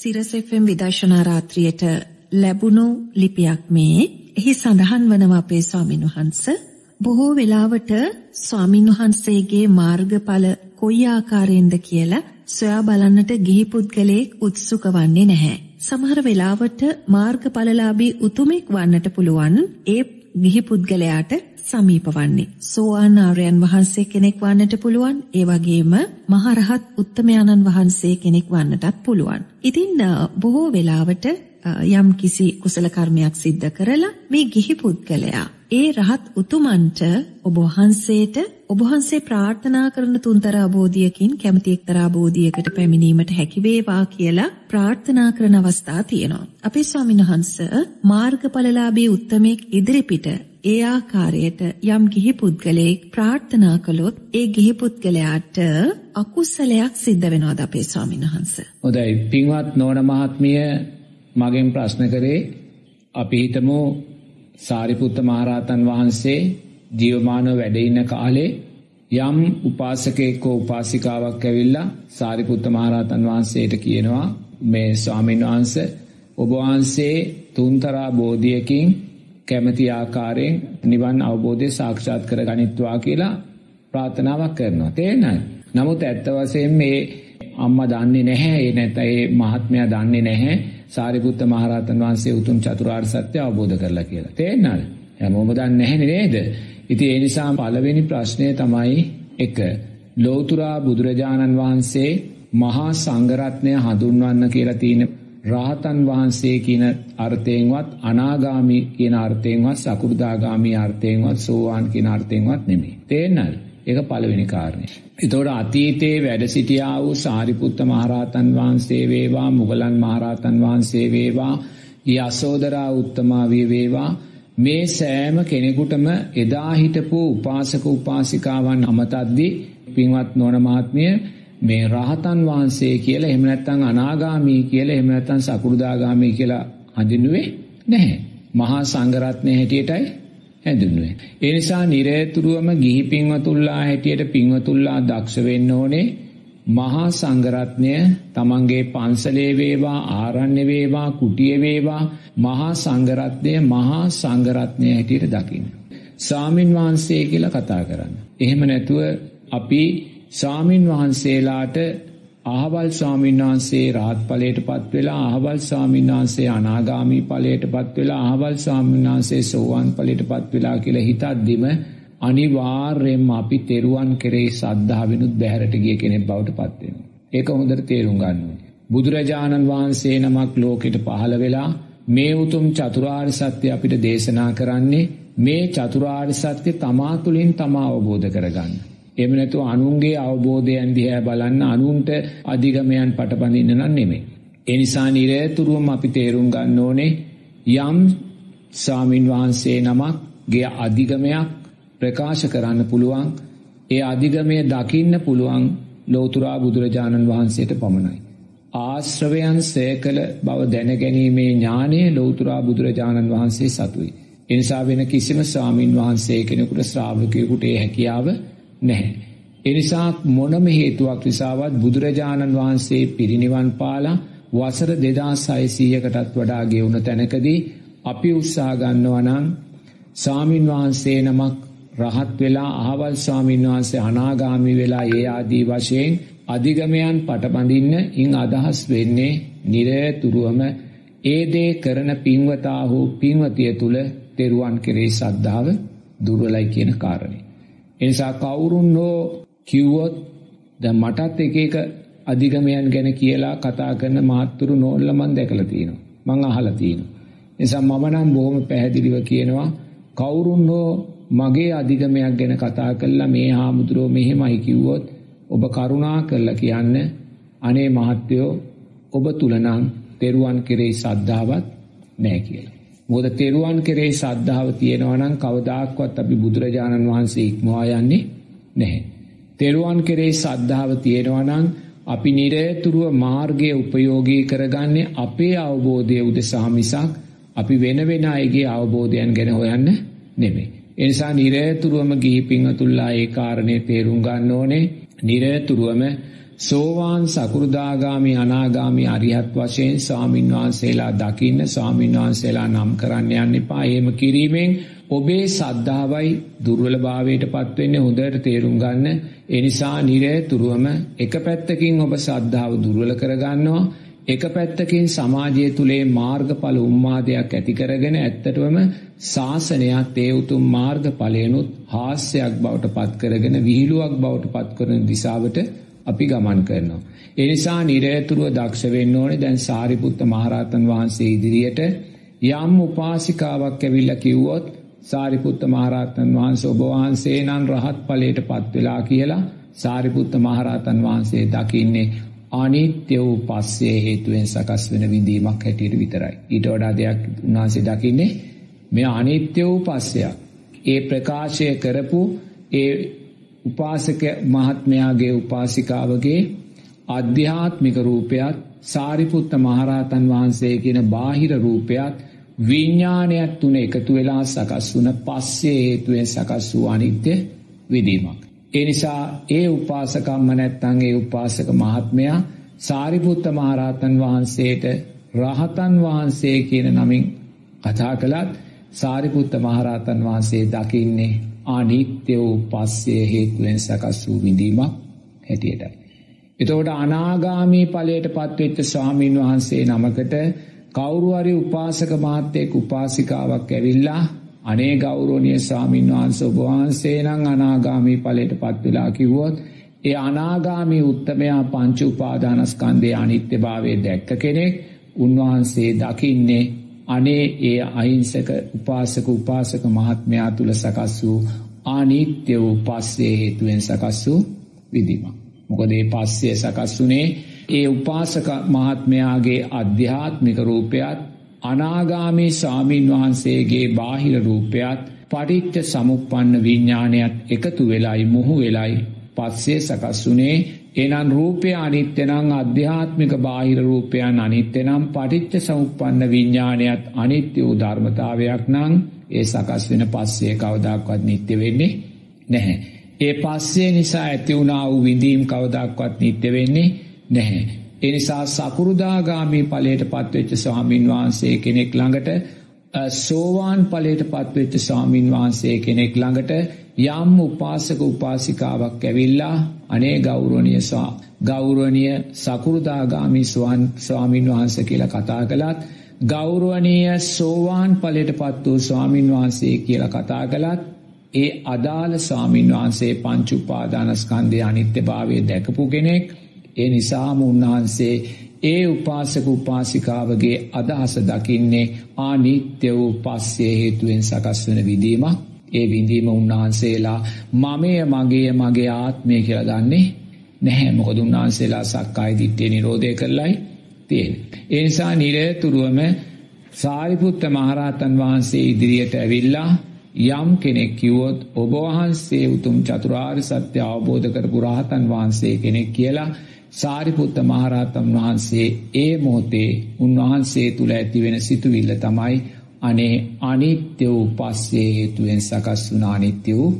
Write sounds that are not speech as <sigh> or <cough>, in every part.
සිරස FM විදර්ශනා රාත්‍රියට ලැබුණු ලිපියක් මේ. එහි සඳහන් වනවා අපේ ස්වාමින් වහන්සේ බොහෝ වෙලාවට ස්වාමින් වහන්සේගේ මාර්ගඵල කොයි ආකාරයෙන්ද කියලා සොයා බලන්නට ගිහි පුද්ගලයෙක් උත්සුක වන්නේ නැහැ. සමහර වෙලාවට මාර්ගඵලලාභී උතුමෙක් වන්නට පුළුවන් ඒ ගිහි පුද්ගලයාට සමීප වන්නේ. සෝවාන් ආර්යයන් වහන්සේ කෙනෙක් වන්නට පුළුවන්. ඒ වගේම මහරහත් උත්තමයන්න් වහන්සේ කෙනෙක් වන්නටත් පුළුවන්. ඉතින් බොහෝ වෙලාවට යම් කිසි කුසල කර්මයක් සිද්ධ කරලා මේ ගිහි පුද්ගලයා ඒ රහත් උතුමන්ට ඔබ වහන්සේට ඔබ වහන්සේ ප්‍රාර්ථනා කරන තුන්තර අවබෝධයකින් කැමති එක්තරා බෝධියකට පැමිණීමට හැකි වේවා කියලා ප්‍රාර්ථනා කරන අවස්ථා තියෙනවා. අපේ ස්වාමීන් වහන්සේ මාර්ගඵලලාභී උත්තමෙක් ඉදිරිපිට ඒ ආකාරයට යම් ගිහි පුද්ගලයෙක් ප්‍රාර්ථනා කළොත් ඒ ගිහි පුද්ගලයාට අකුසලයක් සිද්ධ වෙනවද අපේ ස්වාමීන් වහන්සේ? හොඳයි. පින්වත් නෝන මහත්මිය මගෙන් ප්‍රශ්න කරේ අපි හිතමු සාරිපුත්ත මහරහතන් වහන්සේ ජීවමානව වැඩ ඉන්න කාලේ යම් උපාසකයෙක් හෝ උපාසිකාවක් ඇවිල්ලා සාරිපුත්ත මහරහතන් වහන්සේට කියනවා මේ ස්වාමීන් වහන්සේ ඔබ වහන්සේ තුන්තරා බෝධියකින් කැමති ආකාරයෙන් නිවන් අවබෝධය සාක්ෂාත් කර ගනිත්වා කියලා ප්‍රාර්ථනාවක් කරනවා. තේරෙනවද? නමුත් ඇත්ත වශයෙන්ම මේ අම්මා දන්නේ නැහැ. ඒ නැත්නම් ඒ මහත්මයා දන්නේ නැහැ. සාරිපුත්ත මහරහතන් වහන්සේ උතුම් චතුරාර්ය සත්‍ය අවබෝධ කරලා කියලා. තේරෙනවද? හැමෝම දන්නේ නැහැ නේද? ඉතින් ඒ නිසා පළවෙනි ප්‍රශ්නය තමයි එක ලෞතුරා බුදුරජාණන් වහන්සේ මහා සංඝරත්නය හඳුන්වන්න කියලා තියෙන රාහතන් වහන්සේ කියන අර්ථයෙන්වත් අනාගාමි කියන අර්ථයෙන්වත් සකු르දාගාමි අර්ථයෙන්වත් සෝවාන් කියන අර්ථයෙන්වත් නෙමෙයි. තේරෙනවද? ඒක පළවෙනි කාරණය. එතකොට අතීතයේ වැඩ සිටියා වූ සාරිපුත්ත මහරහතන් වහන්සේ වේවා මුගලන් මහරහතන් වහන්සේ වේවා යසෝදරා උත්තමාවිය වේවා මේ සෑම කෙනෙකුටම එදා හිටපු උපාසක උපාසිකාවන් අමතද්දී පින්වත් නොන මහත්මිය මේ රහතන් වහන්සේ කියලා එහෙම නැත්නම් අනාගාමී කියලා එහෙම නැත්නම් සකු르දාගාමී කියලා හඳුන්වුවේ නැහැ. මහා සංඝරත්නයේ හැටියටයි හැඳුන්වුවේ. ඒ නිසා නිරේතුරුවම ගිහි පින්වතුල්ලා හැටියට පින්වතුල්ලා දක්ෂ වෙන්න ඕනේ. මහා සංඝරත්නය තමන්ගේ පන්සලේ වේවා ආරණ්‍ය වේවා කුටිය වේවා මහා සංඝරත්නය මහා සංඝරත්නය හැටියට දකින්න. සාමින් වහන්සේ කියලා කතා කරන්න. එහෙම නැතුව අපි සාමින් වහන්සේලාට අහවල් ස්වාමීන් වහන්සේ රාහත් ඵලයට පත් වෙලා අහවල් ස්වාමීන් වහන්සේ අනාගාමී ඵලයට පත් වෙලා අහවල් ස්වාමීන් වහන්සේ සෝවාන් ඵලයට පත් වෙලා කියලා හිතද්දිම අනිවාර්යයෙන්ම අපි තෙරුවන් කෙරෙහි සද්ධාවෙනුත් බැහැරට ගිය කෙනෙක් බවට පත් වෙනවා. ඒක හොඳට තේරුම් ගන්න ඕනේ. බුදුරජාණන් වහන්සේ නමක් ලෝකෙට පහළ වෙලා මේ උතුම් චතුරාර්ය සත්‍ය අපිට දේශනා කරන්නේ මේ චතුරාර්ය සත්‍ය තමා තුළින් තමා අවබෝධ කරගන්න. එහෙම නැතුව අනුන්ගේ අවබෝධයන් දිහා බලන්න අනුන්ට අධිගමයන් පටබඳින්න නම් නෙමෙයි. ඒ නිසා නිරතුරුවම අපි තේරුම් ගන්න ඕනේ යම් ස්වාමින් වහන්සේ නමක්ගේ අධිගමයක් ප්‍රකාශ කරන්න පුළුවන් ඒ අධිගමය දකින්න පුළුවන් ලෝතුරා බුදුරජාණන් වහන්සේට පමණයි. ආශ්‍රවයන් සේකල බව දැනගැනීමේ ඥානය ලෝතුරා බුදුරජාණන් වහන්සේ සතුයි. එනිසා වෙන කිසිම ස්වාමින් වහන්සේ කෙනෙකුට ශ්‍රාවකයෙකුට ඒ හැකියාව නැහැ. එනිසා මොනම හේතුවක් නිසාවත් බුදුරජාණන් වහන්සේ පිරිනිවන් පාලා වසර දෙදා සයිසීයකටත් වඩා ගෙවුණ තැනකදී අපි උත්සා ගන්නවා නම් සාමින් වහන්සේ නමක් රහත් වෙලා අහවල් ස්වාමීන් වහන්සේ අනාගාමි වෙලා ඒ ආදී වශයෙන් අධිගමයන් පටබඳින්න ඉන් අදහස් වෙන්නේ නිරතුරුවම ඒ දේ කරන පින්වතා හෝ පින්වතිය තුල තෙරුවන් කෙරෙහි සද්ධාව දුර්වලයි කියන කාරණේ. ඒ නිසා කවුරුන් හෝ කිව්වොත් දැන් මටත් එක එක අධිගමයන් ගැන කියලා කතා කරන මහත්තුරු නෝල්ල මන් දැකලා තියෙනවා. මං අහලා තියෙනවා. නිසා මම නම් බොහොම පැහැදිලිව කියනවා කවුරුන් හෝ මගේ අධිගමයක් ගැන කතා කළා මේ හාමුදුරුව මෙහෙමයි කිව්වොත් ඔබ කරුණා කරලා කියන්න අනේ මහත්තයෝ ඔබ තුල නම් තෙරුවන් කෙරෙහි සද්ධාවක් නැහැ කියලා. මොකද තෙරුවන් කෙරෙහි සද්ධාව තියෙනවා නම් කවදාක්වත් අපි බුදුරජාණන් වහන්සේ ඉක්මවා යන්නේ නැහැ. තෙරුවන් කෙරෙහි සද්ධාව තියෙනවා නම් අපි නිරතුරුව මාර්ගයේ උපයෝගී කරගන්නේ අපේ අවබෝධය උදෙසා මිසක් අපි වෙන වෙන අයගේ අවබෝධයන් ගැන හොයන්න නෙමෙයි. ඒ නිසා නිරතුරුවම ගිහි පින්වතුන්ලා ඒ කාරණේ තේරුම් ගන්න ඕනේ. නිරතුරුවම සෝවාන් සකුරුදාගාමි අනාගාමි අරිහත් වශයෙන් ස්වාමින් වහන්සේලා දකින්න ස්වාමින් වහන්සේලා නම් කරන්න යන්න එපා. එහෙම කිරීමෙන් ඔබේ සද්ධාවයි දුර්වලභාවයට පත්වෙන්නේ හොඳට තේරුම් ගන්න. ඒ නිසා නිරතුරුවම එක පැත්තකින් ඔබ සද්ධාව දුර්වල කරගන්නවා. එක පැත්තකින් සමාජය තුලේ මාර්ගඵල උන්මාදයක් ඇති කරගෙන ඇත්තටම ශාසනයත් ඒ උතුම් මාර්ගඵලයනුත් හාස්‍යයක් බවට පත් කරගෙන විහිළුවක් බවට පත් කරන දිශාවට අපි ගමන් කරනවා. ඒ නිසා නිරතුරුව දක්ෂ වෙන්න ඕනේ දැන් සාරිපුත්ත මහරහතන් වහන්සේ ඉදිරියට යම් උපාසිකාවක් ඇවිල්ලා කිව්වොත් සාරිපුත්ත මහරහතන් වහන්සේ ඔබ වහන්සේ නම් රහත් ඵලයට පත් වෙලා කියලා සාරිපුත්ත මහරහතන් වහන්සේ දකින්නේ අනිත්‍ය වූ පස්සේ හේතුවෙන් සකස් වෙන විඳීමක් හැටියට විතරයි. ඊට වඩා දෙයක් උන්වහන්සේ දකින්නේ මේ අනිත්‍ය වූ පස්සයක්. ඒ ප්‍රකාශය කරපු ඒ උපාසක මහත්මයාගේ උපාසිකාවගේ අධ්‍යාත්මික රූපයත් සාරිපුත්ත මහරහතන් වහන්සේ කියන බාහිර රූපයත් විඤ්ඥානයක් තුන එකතු වෙලා සකස් වන පස්සේ හේතුවෙන් සකස් වූ අනිත්‍ය විදීමක්. ඒ නිසා ඒ උපාසකම්ම නැත්තං ඒ උපාසක මහත්මයා සාරිපුත්ත මහරහතන් වහන්සේට රහතන් වහන්සේ කියන නමින් කතා කළත් සාරිපුත්ත මහරහතන් වහන්සේ දකින්නේ අනිත්‍ය වූ පස්සේ හේතුවෙන් සකස් වූ විඳීමක් හැටියටයි. එතකොට අනාගාමී ඵලයට පත්වෙච්ච ස්වාමීන් වහන්සේ නමකට කවුරු හරි උපාසක මහත්තයෙක් උපාසිකාවක් ඇවිල්ලා අනේ ගෞරවනීය ස්වාමීන් වහන්සේ ඔබ වහන්සේ නම් අනාගාමී ඵලයට පත් වෙලා කිව්වොත් ඒ අනාගාමී උත්තමයා පංච උපාදානස්කන්ධයේ අනිත්‍යභාවය දැක්ක කෙනෙක් උන්වහන්සේ දකින්නේ අනේ ඒ අහිංසක උපාසක උපාසක මහත්මයා තුල සකස් වූ අනිත්‍ය වූ පස්සේ හේතුවෙන් සකස් වූ විදීමක්. මොකද මේ පස්සේ සකස් වුනේ ඒ උපාසක මහත්මයාගේ අධ්‍යාත්මික රූපයත් අනාගාමී ස්වාමීන් වහන්සේගේ බාහිර රූපයත් පටිච්ච සමුප්පන්න විඤ්ඥානයත් එකතු වෙලයි මුහු වෙලයි පස්සේ සකස් වුනේ එනම් රූපය අනිත්‍යනං අධ්‍යාත්මික බාහිර රූපයන් අනිත්‍යනම් පටිච්ච සමුප්පන්න විඤ්ඥානයත් අනිත්‍ය වූ ධර්මතාවයක් නං ඒ සකස් වෙන පස්සේ කවදක්වත් නිත්‍ය වෙන්නේ නැහැ. ඒ පස්සේ නිසා ඇති වුණා වූ විඳීම් කවදක්වත් නිත්‍ය වෙන්නේ නැහැ. එනිසා සකුරුදාගාමී ඵලයට පත්වෙච්ච ස්වාමින් වහන්සේ කෙනෙක් ළඟට සෝවාන් ඵලයට පත්වෙච්ච ස්වාමින් වහන්සේ කෙනෙක් ළඟට යම් උපාසක උපාසිකාවක් ඇවිල්ලා අනේ ගෞරවනීය සා ගෞරවනීය සකුරුදාගාමී ස්වාමින් වහන්සේ කියලා කතා කළත් ගෞරවනීය සෝවාන් ඵලයට පත් වූ ස්වාමින් වහන්සේ කියලා කතා කළත් ඒ අදාළ ස්වාමින් වහන්සේ පංච උපාදානස්කන්ධයේ අනිත්‍යභාවය දැකපු කෙනෙක්. ඒ නිසාම උන්වහන්සේ ඒ උපාසක උපාසිකාවගේ අදහස දකින්නේ ආනිත්‍ය වූ පස්සේ හේතුවෙන් සකස් වෙන විදීමක්. ඒ විඳීම උන්වහන්සේලා මමය මගේ මගේ ආත්මය කියලා දන්නේ නැහැ මොකද උන්වහන්සේලා සක්කාය දිට්ඨිය නිරෝධය කරලයි තියෙන්නේ. ඒ නිසා නිරතුරුවම සාරිපුත්ත මහරහතන් වහන්සේ ඉදිරියට ඇවිල්ලා යම් කෙනෙක් කිව්වොත් ඔබ වහන්සේ උතුම් චතුරාර්ය සත්‍ය අවබෝධ කරපු රහතන් වහන්සේ කෙනෙක් කියලා සාරිපුත්ත මහරහතන් වහන්සේ ඒ මොහොතේ උන්වහන්සේ තුල ඇතිවෙන සිතුවිල්ල තමයි අනේ අනිත්‍ය වූ පස්සේ හේතුවෙන් සකස් වුණ අනිත්‍ය වූ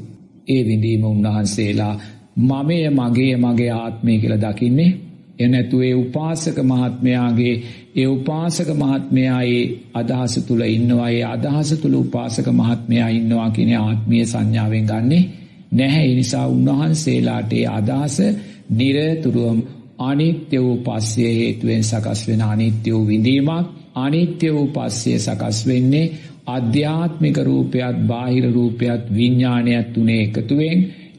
ඒ විඳීම උන්වහන්සේලා මමය මගේ මගේ ආත්මය කියලා දකින්නේ. එනැතු ඒ උපාසක මහත්මයාගේ ඒ උපාසක මහත්මයා ඒ අදහස තුළ ඉන්නවා. ඒ අදහස තුළ උපාසක මහත්මයා ඉන්නවා කියන ආත්මීය සංඥාවෙන් ගන්නේ නැහැ. ඒ නිසා උන්වහන්සේලාට ඒ අදහස නිරතුරුවම අනිත්‍ය වූ පස්සේ හේතුවෙන් සකස් වෙන අනිත්‍ය වූ විඳීමක් අනිත්‍ය වූ පස්සේ සකස් වෙන්නේ අධ්‍යාත්මික රූපයත් බාහිර රූපයත් විඤ්ඥානයක් තුනේ එකතුවෙන්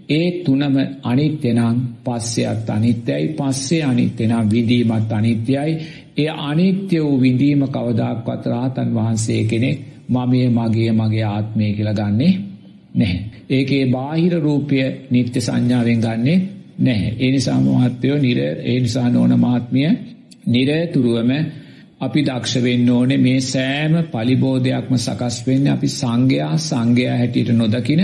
ඒ තුනම අනිත්‍යනම් පස්සයත් අනිත්‍යයි පස්සේ අනිත්‍යනම් විඳීමත් අනිත්‍යයි ඒ අනිත්‍ය වූ විඳීම කවදක්වත් රාතන් වහන්සේ කෙනෙක් මමය මගේ මගේ ආත්මය කියලා ගන්නේ නැහැ. ඒකේ බාහිර රූපය නිත්‍ය සංඥාවෙන් ගන්නේ නැහැ. ඒ නිසා මහත්වයෝ නිර ඒ නිසා නෝන මහත්මිය නිරතුරුවම අපි දක්ෂ වෙන්න ඕනේ මේ සෑම පලිබෝධයක්ම සකස් වෙන්නේ අපි සංඝයා සංඝයා හැටියට නොදකින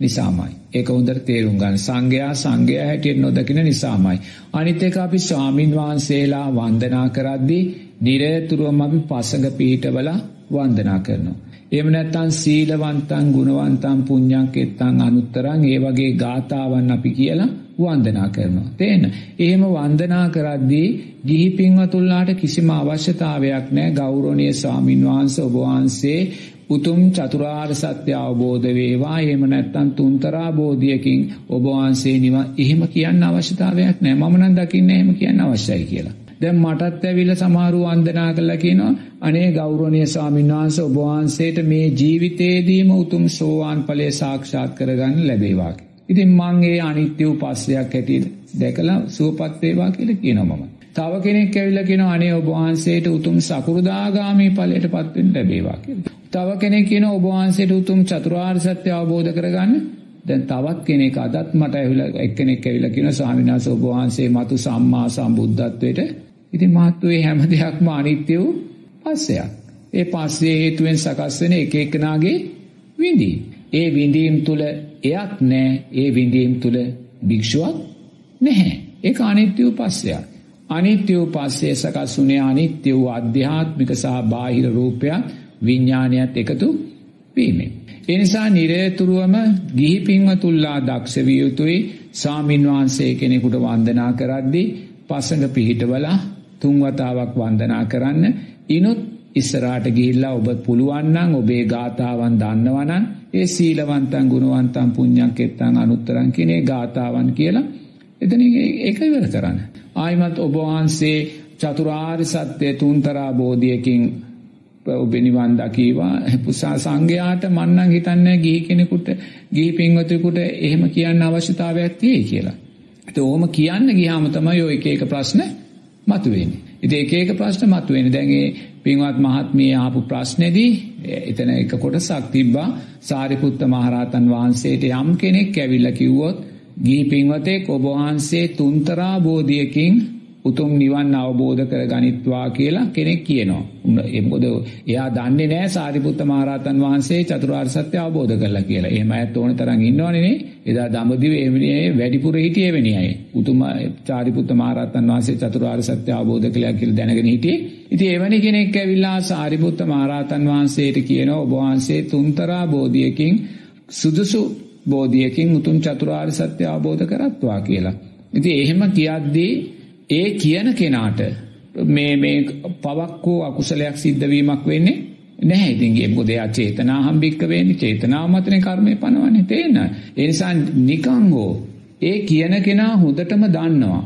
නිසාමයි. ඒක හොඳට තේරුම් ගන්න. සංඝයා සංඝයා හැටියට නොදකින නිසාමයි. අනිත් එක අපි ස්වාමින් වහන්සේලා වන්දනා කරද්දී නිරතුරුවම අපි පසඟ පිහිටවලා වන්දනා කරනවා. එහෙම නැත්නම් සීලවන්තං ගුණවන්තං පුඤ්ඤංකෙත්තං අනුත්තරං ඒ වගේ ගාතාවන් අපි කියලා වන්දනා කරනවා. තේන්න. එහෙම වන්දනා කරද්දී ගිහි පින්වතුන්ලාට කිසිම අවශ්‍යතාවයක් නැහැ ගෞරවනීය ස්වාමින් වහන්සේ ඔබ වහන්සේ උතුම් චතුරාර්ය සත්‍ය අවබෝධ වේවා එහෙම නැත්නම් තුන්තරා බෝධියකින් ඔබ වහන්සේ නිවන් එහෙම කියන්න අවශ්‍යතාවයක් නැහැ මම නම් දකින්නේ එහෙම කියන්න අවශ්‍යයි කියලා දැන් මටත් ඇවිල්ලා සමහරු වන්දනා කළා කියනවා අනේ ගෞරවනීය ස්වාමීන් වහන්සේ ඔබ වහන්සේට මේ ජීවිතේදීම උතුම් සෝවාන් ඵලය සාක්ෂාත් කරගන්න ලැබේවා ඉතින් මං ඒ අනිත්‍ය උපස්සයක් හැටියට දැකලා සුවපත් වේවා කියලා කියනවා මම. තව කෙනෙක් ඇවිල්ලා කියනවා අනේ ඔබ වහන්සේට උතුම් සකුරුදාගාමී ඵලයටපත් වෙන්න ලැබේවා කියලා. තව කෙනෙක් කියනවා ඔබ වහන්සේට උතුම් චතුරාර්ය සත්‍ය අවබෝධ කරගන්න දැන් තවත් කෙනෙක් අදත් මට ඇවිල්ලා එක්කෙනෙක් ඇවිල්ලා කියනවා ස්වාමීන් වහන්සේ ඔබ වහන්සේ මතු සම්මා සම්බුද්ධත්වයට ඉතින් මහත්වයේ හැම දෙයක්ම අනිත්‍ය වූ පස්සයක්. ඒ පස්සේ හේතුවෙන් සකස් වෙන එක එකනාගේ විඳීම්. ඒ විඳීම් තුල එයක් නැහැ. ඒ විඳීම් තුල භික්ෂුවක් නැහැ. ඒක අනිත්‍ය වූ පස්සයක්. අනිත්‍ය වූ පස්සේ සකස් වුණේ අනිත්‍ය වූ අධ්‍යාත්මික සහ බාහිර රූපයක් විඥානයත් එකතු වීමෙන්. එනිසා නිරේතුරුවම ගිහි පින්වතුල්ලා දක්ෂ විය යුතුයි සාමින් වහන්සේ කෙනෙකුට වන්දනා කරද්දී පසඟ පිහිටවලා තුන් වතාවක් වන්දනා කරන්න ඉනුත් ඉස්සරහට ගිහිල්ලා ඔබ පුළුවන් නම් ඔබේ ගාතාවන් දන්නවනම් ඒ සීලවන්තං ගුණවන්තං පුඤ්ඤංකෙත්තං අනුත්තරං කිනේ ගාතාවන් කියලා එතන ඒක ඉවර කරන්න. ආයිමත් ඔබ වහන්සේ චතුරාර්ය සත්‍ය තුන්තරා බෝධියකින් ඔබ නිවන් දකීවා පුසා සංඝයාට මන්නම් හිතන්නේ ගිහි කෙනෙකුට ගිහි පින්වතෙකුට එහෙම කියන්න අවශ්‍යතාවයක් තියෙයි කියලා. ඒත් ඕම කියන්න ගියාම තමයි ඔය එක එක ප්‍රශ්න මතුවෙන්නේ. ඉතින් එක එක ප්‍රශ්න මතුවෙන්නේ. දැන් ඒ පින්වත් මහත්මිය ආපු ප්‍රශ්නේදී එතන එක කොටසක් තිබ්බා සාරිපුත්ත මහරහතන් වහන්සේට යම් කෙනෙක් ඇවිල්ලා කිව්වොත් ගිහි පින්වතෙක් ඔබ වහන්සේ තුන්තරා බෝධියකින් උතුම් නිවන් අවබෝධ කර ගනිත්වා කියලා කෙනෙක් කියනවා. ඒ මොකද එයා දන්නේ නැහැ සාරිපුත්ත මහරහතන් වහන්සේ චතුරාර්ය සත්‍ය අවබෝධ කරලා කියලා. එහෙම අයත් ඕන තරම් ඉන්නවනේ නේ. එදා දඹදිව එවැනි වැඩිපුර හිටියේ එවැනි අය. උතුම් සාරිපුත්ත මහරහතන් වහන්සේ චතුරාර්ය සත්‍ය අවබෝධ කළා කියලා දැනගෙන හිටියේ. ඉතින් එවැනි කෙනෙක් ඇවිල්ලා සාරිපුත්ත මහරහතන් වහන්සේට කියනවා ඔබ වහන්සේ තුන්තරා බෝධියකින් සුදුසු බෝධියකින් උතුම් චතුරාර්ය සත්‍ය අවබෝධ කරත්වා කියලා. ඉතින් එහෙම කියද්දී ඒ කියන කෙනාට මේ මේ පවක් හෝ අකුසලයක් සිද්ධ වීමක් වෙන්නේ නැහැ. ඉතින් ඒ මොකද එයා චේතනා හම්බික්ක වෙන්නේ චේතනාව මතනේ කර්මය පනවන්නේ තේන. ඒ නිසා නිකං හෝ ඒ කියන කෙනා හොඳටම දන්නවා.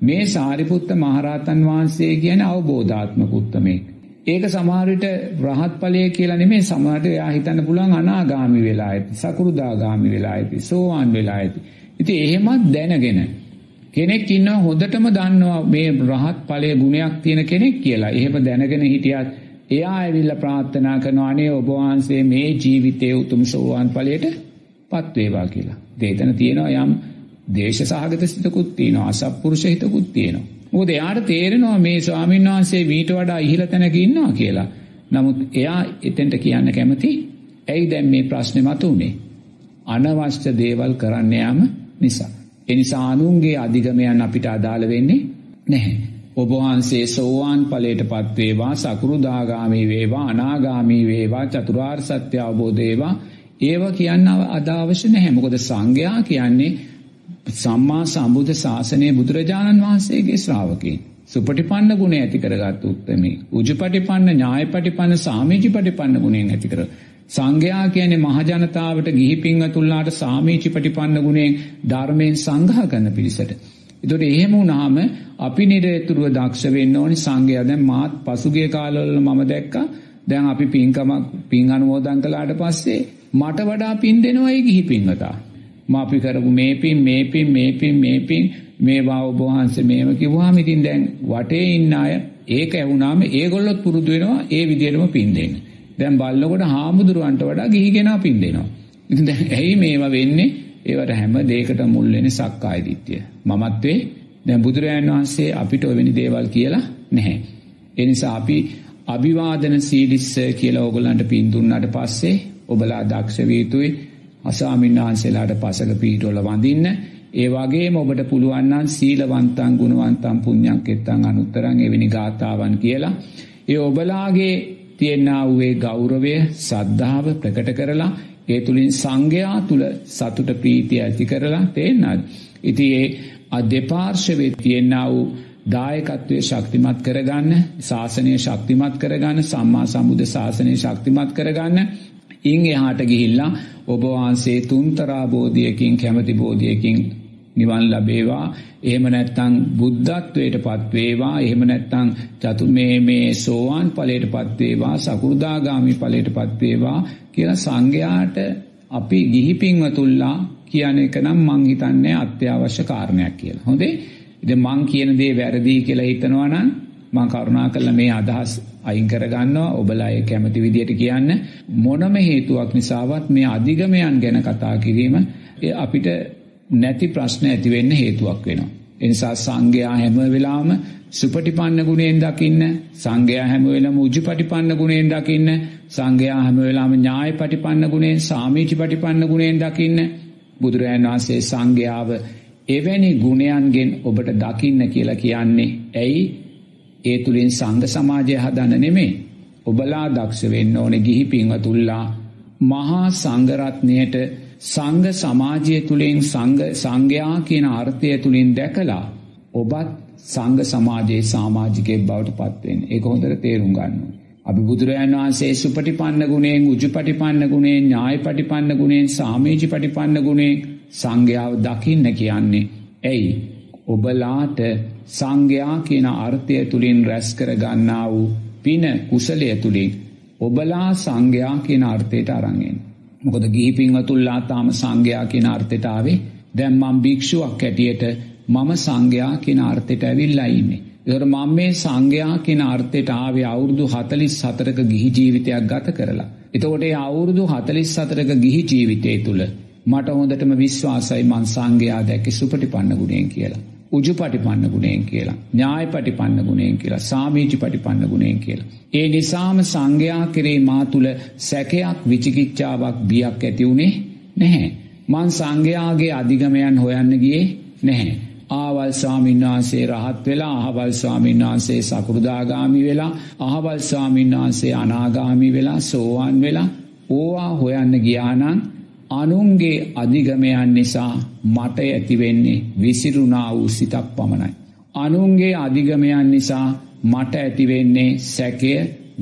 මේ සාරිපුත්ත මහරහතන් වහන්සේ කියන අවබෝධාත්මක උත්තමෙක්. ඒක සමහර විට රහත් ඵලය කියලා නෙමෙයි සමහරට එයා හිතන්න පුළුවන් අනාගාමි වෙලා ඇති, සකුරුදාගාමි වෙලා ඇති, සෝවාන් වෙලා ඇති. ඉතින් එහෙමත් දැනගෙන කෙනෙක් ඉන්නවා හොඳටම දන්නවා මේ රහත් ඵලයේ ගුණයක් තියෙන කෙනෙක් කියලා. එහෙම දැනගෙන හිටියත් එයා ඇවිල්ලා ප්‍රාර්ථනා කරනවා අනේ ඔබ වහන්සේ මේ ජීවිතයේ උතුම් සෝවාන් ඵලයට පත් වේවා කියලා. දේතන තියෙනවා යම් දේශ සහගත සිතකුත් තියෙනවා අසත්පුරුෂ හිතකුත් තියෙනවා. මොකද එයාට තේරෙනවා මේ ස්වාමීන් වහන්සේ මීට වඩා ඉහළ තැනක ඉන්නවා කියලා. නමුත් එයා එතෙන්ට කියන්න කැමති ඇයි දැන් මේ ප්‍රශ්නේ මතුනේ? අනවශ්‍ය දේවල් කරන්න යාම නිසා. එනිසා අනුන්ගේ අධිගමයන් අපිට අදාළ වෙන්නේ නැහැ. ඔබවහන්සේ සෝවාන් ඵලයට පත් වේවා සකෘදාගාමී වේවා අනාගාමී වේවා චතුරාර්ය සත්‍ය අවබෝධ වේවා ඒව කියන්න අදාවශ්‍ය නැහැ. මොකද සංඝයා කියන්නේ සම්මා සම්බුද්ධ ශාසනයේ බුදුරජාණන් වහන්සේගේ ශ්‍රාවකයන්. සුපටිපන්න ගුණ ඇති කරගත් උත්තමී. උජුපටිපන්න ඥායපටිපන්න සාමීචිපටිපන්න ගුණයෙන් ඇති කර සංඝයා කියන්නේ මහජනතාවට ගිහි පින්වතුන්ලාට සාමීචි ප්‍රතිපන්න ගුණයෙන් ධර්මයෙන් සංඝහ කරන පිරිසට. ඒතකොට එහෙම වුණාම අපි නිරතුරුව දක්ෂ වෙන්න ඕනි සංඝයා දැන් මාත් පසුගිය කාලවල මම දැක්කා දැන් අපි පින්කමක් පින් අනුමෝදන් කළාට පස්සේ මට වඩා පින් දෙනවා ඒ ගිහි පින්වතා. මම අපි කරපු මේ පින් මේ පින් මේ පින් මේ පින් මේවා ඔබ වහන්සේ මේව කිව්වහම ඉතින් දැන් වටේ ඉන්න අය ඒක ඇහුණාම ඒගොල්ලොත් පුරුදු වෙනවා ඒ විදිහටම පින් දෙන්න. දැන් බල්ලකොට හාමුදුරුවන්ට වඩා ගිහිගෙනා පින් දෙනවා. ඉතින් දැන් ඇයි මේවා වෙන්නේ? ඒවට හැම දෙයකට මුල් වෙන්නේ සක්කාය දිට්ඨිය. මමත්වේ දැන් බුදුරජාණන් වහන්සේ අපිට ඔවෙනි දේවල් කියලා නැහැ. ඒ නිසා අපි අභිවාදන සීලිස්ස කියලා ඕගොල්ලන්ට පින් දුන්නාට පස්සේ ඔබලා දක්ෂ විය යුතුයි. අසාමින් වහන්සේලාට පසක පීඨවල වඳින්න. ඒ වගේම ඔබට පුළුවන් නම් සීලවන්තං ගුණවන්තං පුඤ්ඤං කෙත්තං අනුත්තරං එවැනි ගාතාවන් කියලා ඒ ඔබලාගේ තියෙනා වූේ ගෞරවය සද්ධාව ප්‍රකට කරලා ඒ තුළින් සංඝයා තුළ සතුට ප්‍රීතිය ඇති කරලා තේන්නත්. ඉති ඒ අධ්‍යපාර්ශවේ තියෙන්නා වූ දායකත්වය ශක්තිමත් කරගන්න ශාසනය ශක්තිමත් කරගන්න සම්මා සම්බුද්ධ ශාසනය ශක්තිමත් කරගන්න ඉං එහාට ගිහිල්ලා ඔබවහන්සේ තුන්තරා බෝධියකින් කැමති බෝධියකින් නිවන් ලබේවා. එහෙම නැත්තං බුද්ධත්වයට පත්වේවා එහෙම නැත්තං චතු මේ මේ සෝවාන් පලයට පත්වේවා සකුරුදාගාමි පලයට පත්වේවා කියලා සංඝයාට අපි ගිහිපින්වතුල්ලා කියන එක නම් මං හිතන්නේ අත්‍යවශ්‍ය කාරණයක් කියලා. හොඳේ? ඉතින් මං කියන දේ වැරදි කියලා හිතනවා නම් මං කරුණා කළා මේ අදහස් අයින් කරගන්නවා. ඔබලා ඒ කැමති විදියට කියන්න. මොනම හේතුවක් නිසාවත් මේ අධිගමයන් ගැන කතා කිරීම අපිට නැති ප්‍රශ්න ඇති වෙන්න හේතුවක් වෙනවා. ඒ නිසා සංඝයා හැම වෙලාවම සුපටිපන්න ගුණයෙන් දකින්න සංඝයා හැම වෙලාවම උජුපටිපන්න ගුණයෙන් දකින්න සංඝයා හැම වෙලාවම ඥායපටිපන්න ගුණයෙන් සාමීචිපටිපන්න ගුණයෙන් දකින්න. බුදුරජාණන් වහන්සේ සංඝයාව එවැනි ගුණයන්ගෙන් ඔබට දකින්න කියලා කියන්නේ ඇයි? ඒ තුළින් සංඝ සමාජය හදන්න නෙමේ ඔබලා දක්ෂ වෙන්න ඕන ගිහි පින්වතුල්ලා මහා සංඝරත්නයට සංඝ සමාජය තුළින් සංඝයා කියන අර්ථය තුළින් දැකලා ඔබත් සංඝ සමාජයේ සාමාජිකයෙක් බවට පත්වෙන් ඒක හොඳට තේරුම් ගන්න. අපි බුදුරජාණන් වහන්සේ සුපටිපන්න ගුණයෙන් උජුපටිපන්න ගුණයෙන් ඥාය පටිපන්න ගුණයෙන් සාමීචි පටිපන්න ගුණයෙන් සංඝයාව දකින්න කියන්නේ. ඇයි ඔබලාට සංඝයා කියන අර්ථය තුළින් රැස් කර ගන්නා වූ පින කුසලය තුළින් ඔබලා සංඝයා කියන අර්ථයට අරන්ගෙන. මොකද ගිහිපින්වතුල්ලා තාම සංඝයා කියන අර්ථෙටාවේ දැම් මම් භික්ෂුවක් ඇටියට මම සංඝයා කියන අර්ථෙට ඇවිල්ලා ඉන්නේ. එතකොට මම මේ සංඝයා කියන අර්ථයට ආවේ අවුරුදු 44ක ගිහි ජීවිතයක් ගත කරලා. එතකොට ඒ අවුරුදු 44ක ගිහි ජීවිතය තුල මට හොඳටම විශ්වාසයි මං සංඝයා දැක්කේ සුපටිපන්න ගුණයෙන් කියලා. උජුපටිපන්න ගුණයෙන් කියලා. ඥායපටිපන්න ගුණයෙන් කියලා. සාමීචිපටිපන්න ගුණයෙන් කියලා. ඒ නිසාම සංඝයා කෙරේ මා තුල සැකයක් විචිකිච්ඡාවක් බියක් ඇති උනේ නැහැ. මං සංඝයාගේ අධිගමයන් හොයන්න ගියේ නැහැ. ආවල් ස්වාමීන් වහන්සේ රහත් වෙලා අහවල් ස්වාමීන් වහන්සේ සකෘදාගාමි වෙලා අහවල් ස්වාමීන් වහන්සේ අනාගාමි වෙලා සෝවාන් වෙලා ඕවා හොයන්න ගියා නම් අනුන්ගේ අධිගමයන් නිසා මට ඇතිවෙන්නේ විසිරුණා වූ සිතක් පමණයි. අනුන්ගේ අධිගමයන් නිසා මට ඇතිවෙන්නේ සැකය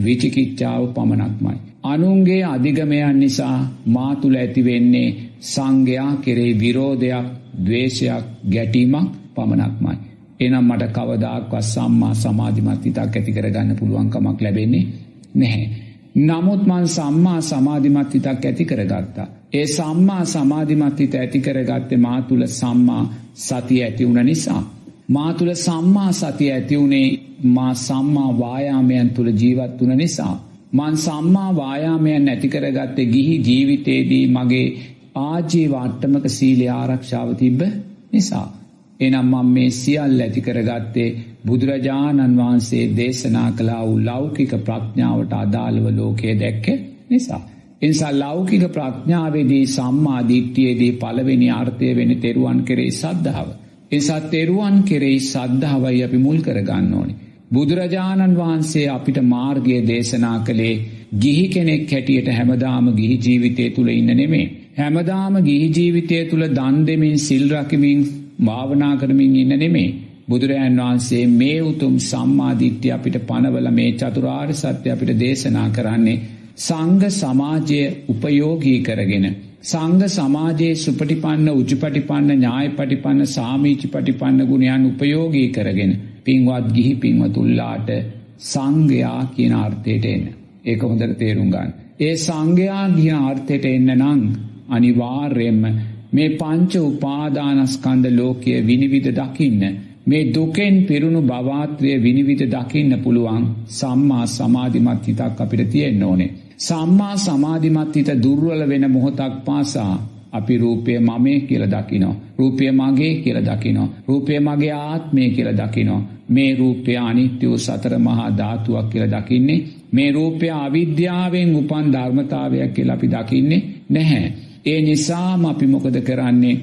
විචිකිච්ඡාව පමණක්මයි. අනුන්ගේ අධිගමයන් නිසා මා තුළ ඇතිවෙන්නේ සංඝයා කෙරේ විරෝධයක් දවේශයක් ගැටීමක් පමණක්මයි. එනම් මට කවදාක්වත් සම්මා සමාධිමත් හිතක් ඇති කරගන්න පුළුවන්කමක් ලැබෙන්නේ නැහැ. නමුත් මන් සම්මා සමාධිමත් හිතක් ඇති කරගත්තා. ඒ සම්මා සමාධිමත් හිත ඇති කරගත්තේ මා තුළ සම්මා සතිය ඇති වුණ නිසා. මා තුළ සම්මා සතිය ඇති වුණේ මා සම්මා වායාමයන් තුළ ජීවත් වුණ නිසා. මන් සම්මා වායාමයන් නැතිකරගත්තේ ගිහි ජීවිතයේදී මගේ ආජීව අට්ටමක සීලය ආරක්ෂාව තිබ්බ නිසා. එනම් මම මේ සියල් ඇති කරගත්තේ බුදුරජාණන් වහන්සේ දේශනා කලා වූ ලෞකික ප්‍රඥාවට අදාළව ලෝකයේ දැක්ක නිසා. එනිසා ලෞකික ප්‍රඥාවේදී සම්මාධිට්ටියේදී පළවෙනි අර්ථය වෙන තෙරුවන් කෙරෙහි සද්ධාව. එනිසා තෙරුවන් කෙරෙහි සද්ධාවයි අපි මුල් කරගන්න ඕනි. බුදුරජාණන් වහන්සේ අපිට මාර්ගය දේශනා කළේ ගිහි කෙනෙක් හැටියට හැමදාම ගිහි ජීවිතය තුළ ඉන්න නෙමේ. හැමදාම ගිහි ජීවිතය තුළ දන් දෙමින් සිල්රකිමින් භාවනා කරමින් ඉන්න නෙමේ. බුදුරජාන් වහන්සේ මේ උතුම් සම්මාධිට්්‍ය අපිට පනවල මේ චතුරාර් සත්‍ය අපිට දේශනා කරන්නේ සංඝ සමාජය උපයෝගී කරගෙන. සංඝ සමාජයේ සුපටිපන්න උජුපටිපන්න ඥාය පටිපන්න සාමීචි පටිපන්න ගුණයන් උපයෝගී කරගෙන පින්වත් ගිහි පින්වතුල්ලාට සංඝයා කියන අර්ථයට එන්න. ඒක හොඳට තේරුම් ගන්න. ඒ සංඝයා කියන අර්ථයට එන්න නං අනිවාර්යෙන්ම මේ පංච උපාදානස්කන්ද ලෝකය විනිවිධ දකින්න මේ දුකෙන් පිරුණු භවාත්‍රය විනිවිධ දකින්න පුළුවන් සම්මා සමාධිමත් හිතක් අපිට තියෙන්න ඕනේ. සම්මා සමාධිමත් හිත දුර්වල වෙන මොහොතක් පාසා අපි රූපය මමේ කියල දකිනෝ. රූපය මගේ කියල දකිනෝ. රූපය මගේ ආත්මය කියල දකිනෝ. මේ රූපය අනිත්‍ය වූ සතර මහා ධාතුවක් කියල දකින්නේ. මේ රූපය අවිද්‍යාවෙන් උපන් ධර්මතාවයක් කියල අපි දකින්නේ නැහැ. ඒ නිසාම අපි මොකද කරන්නේ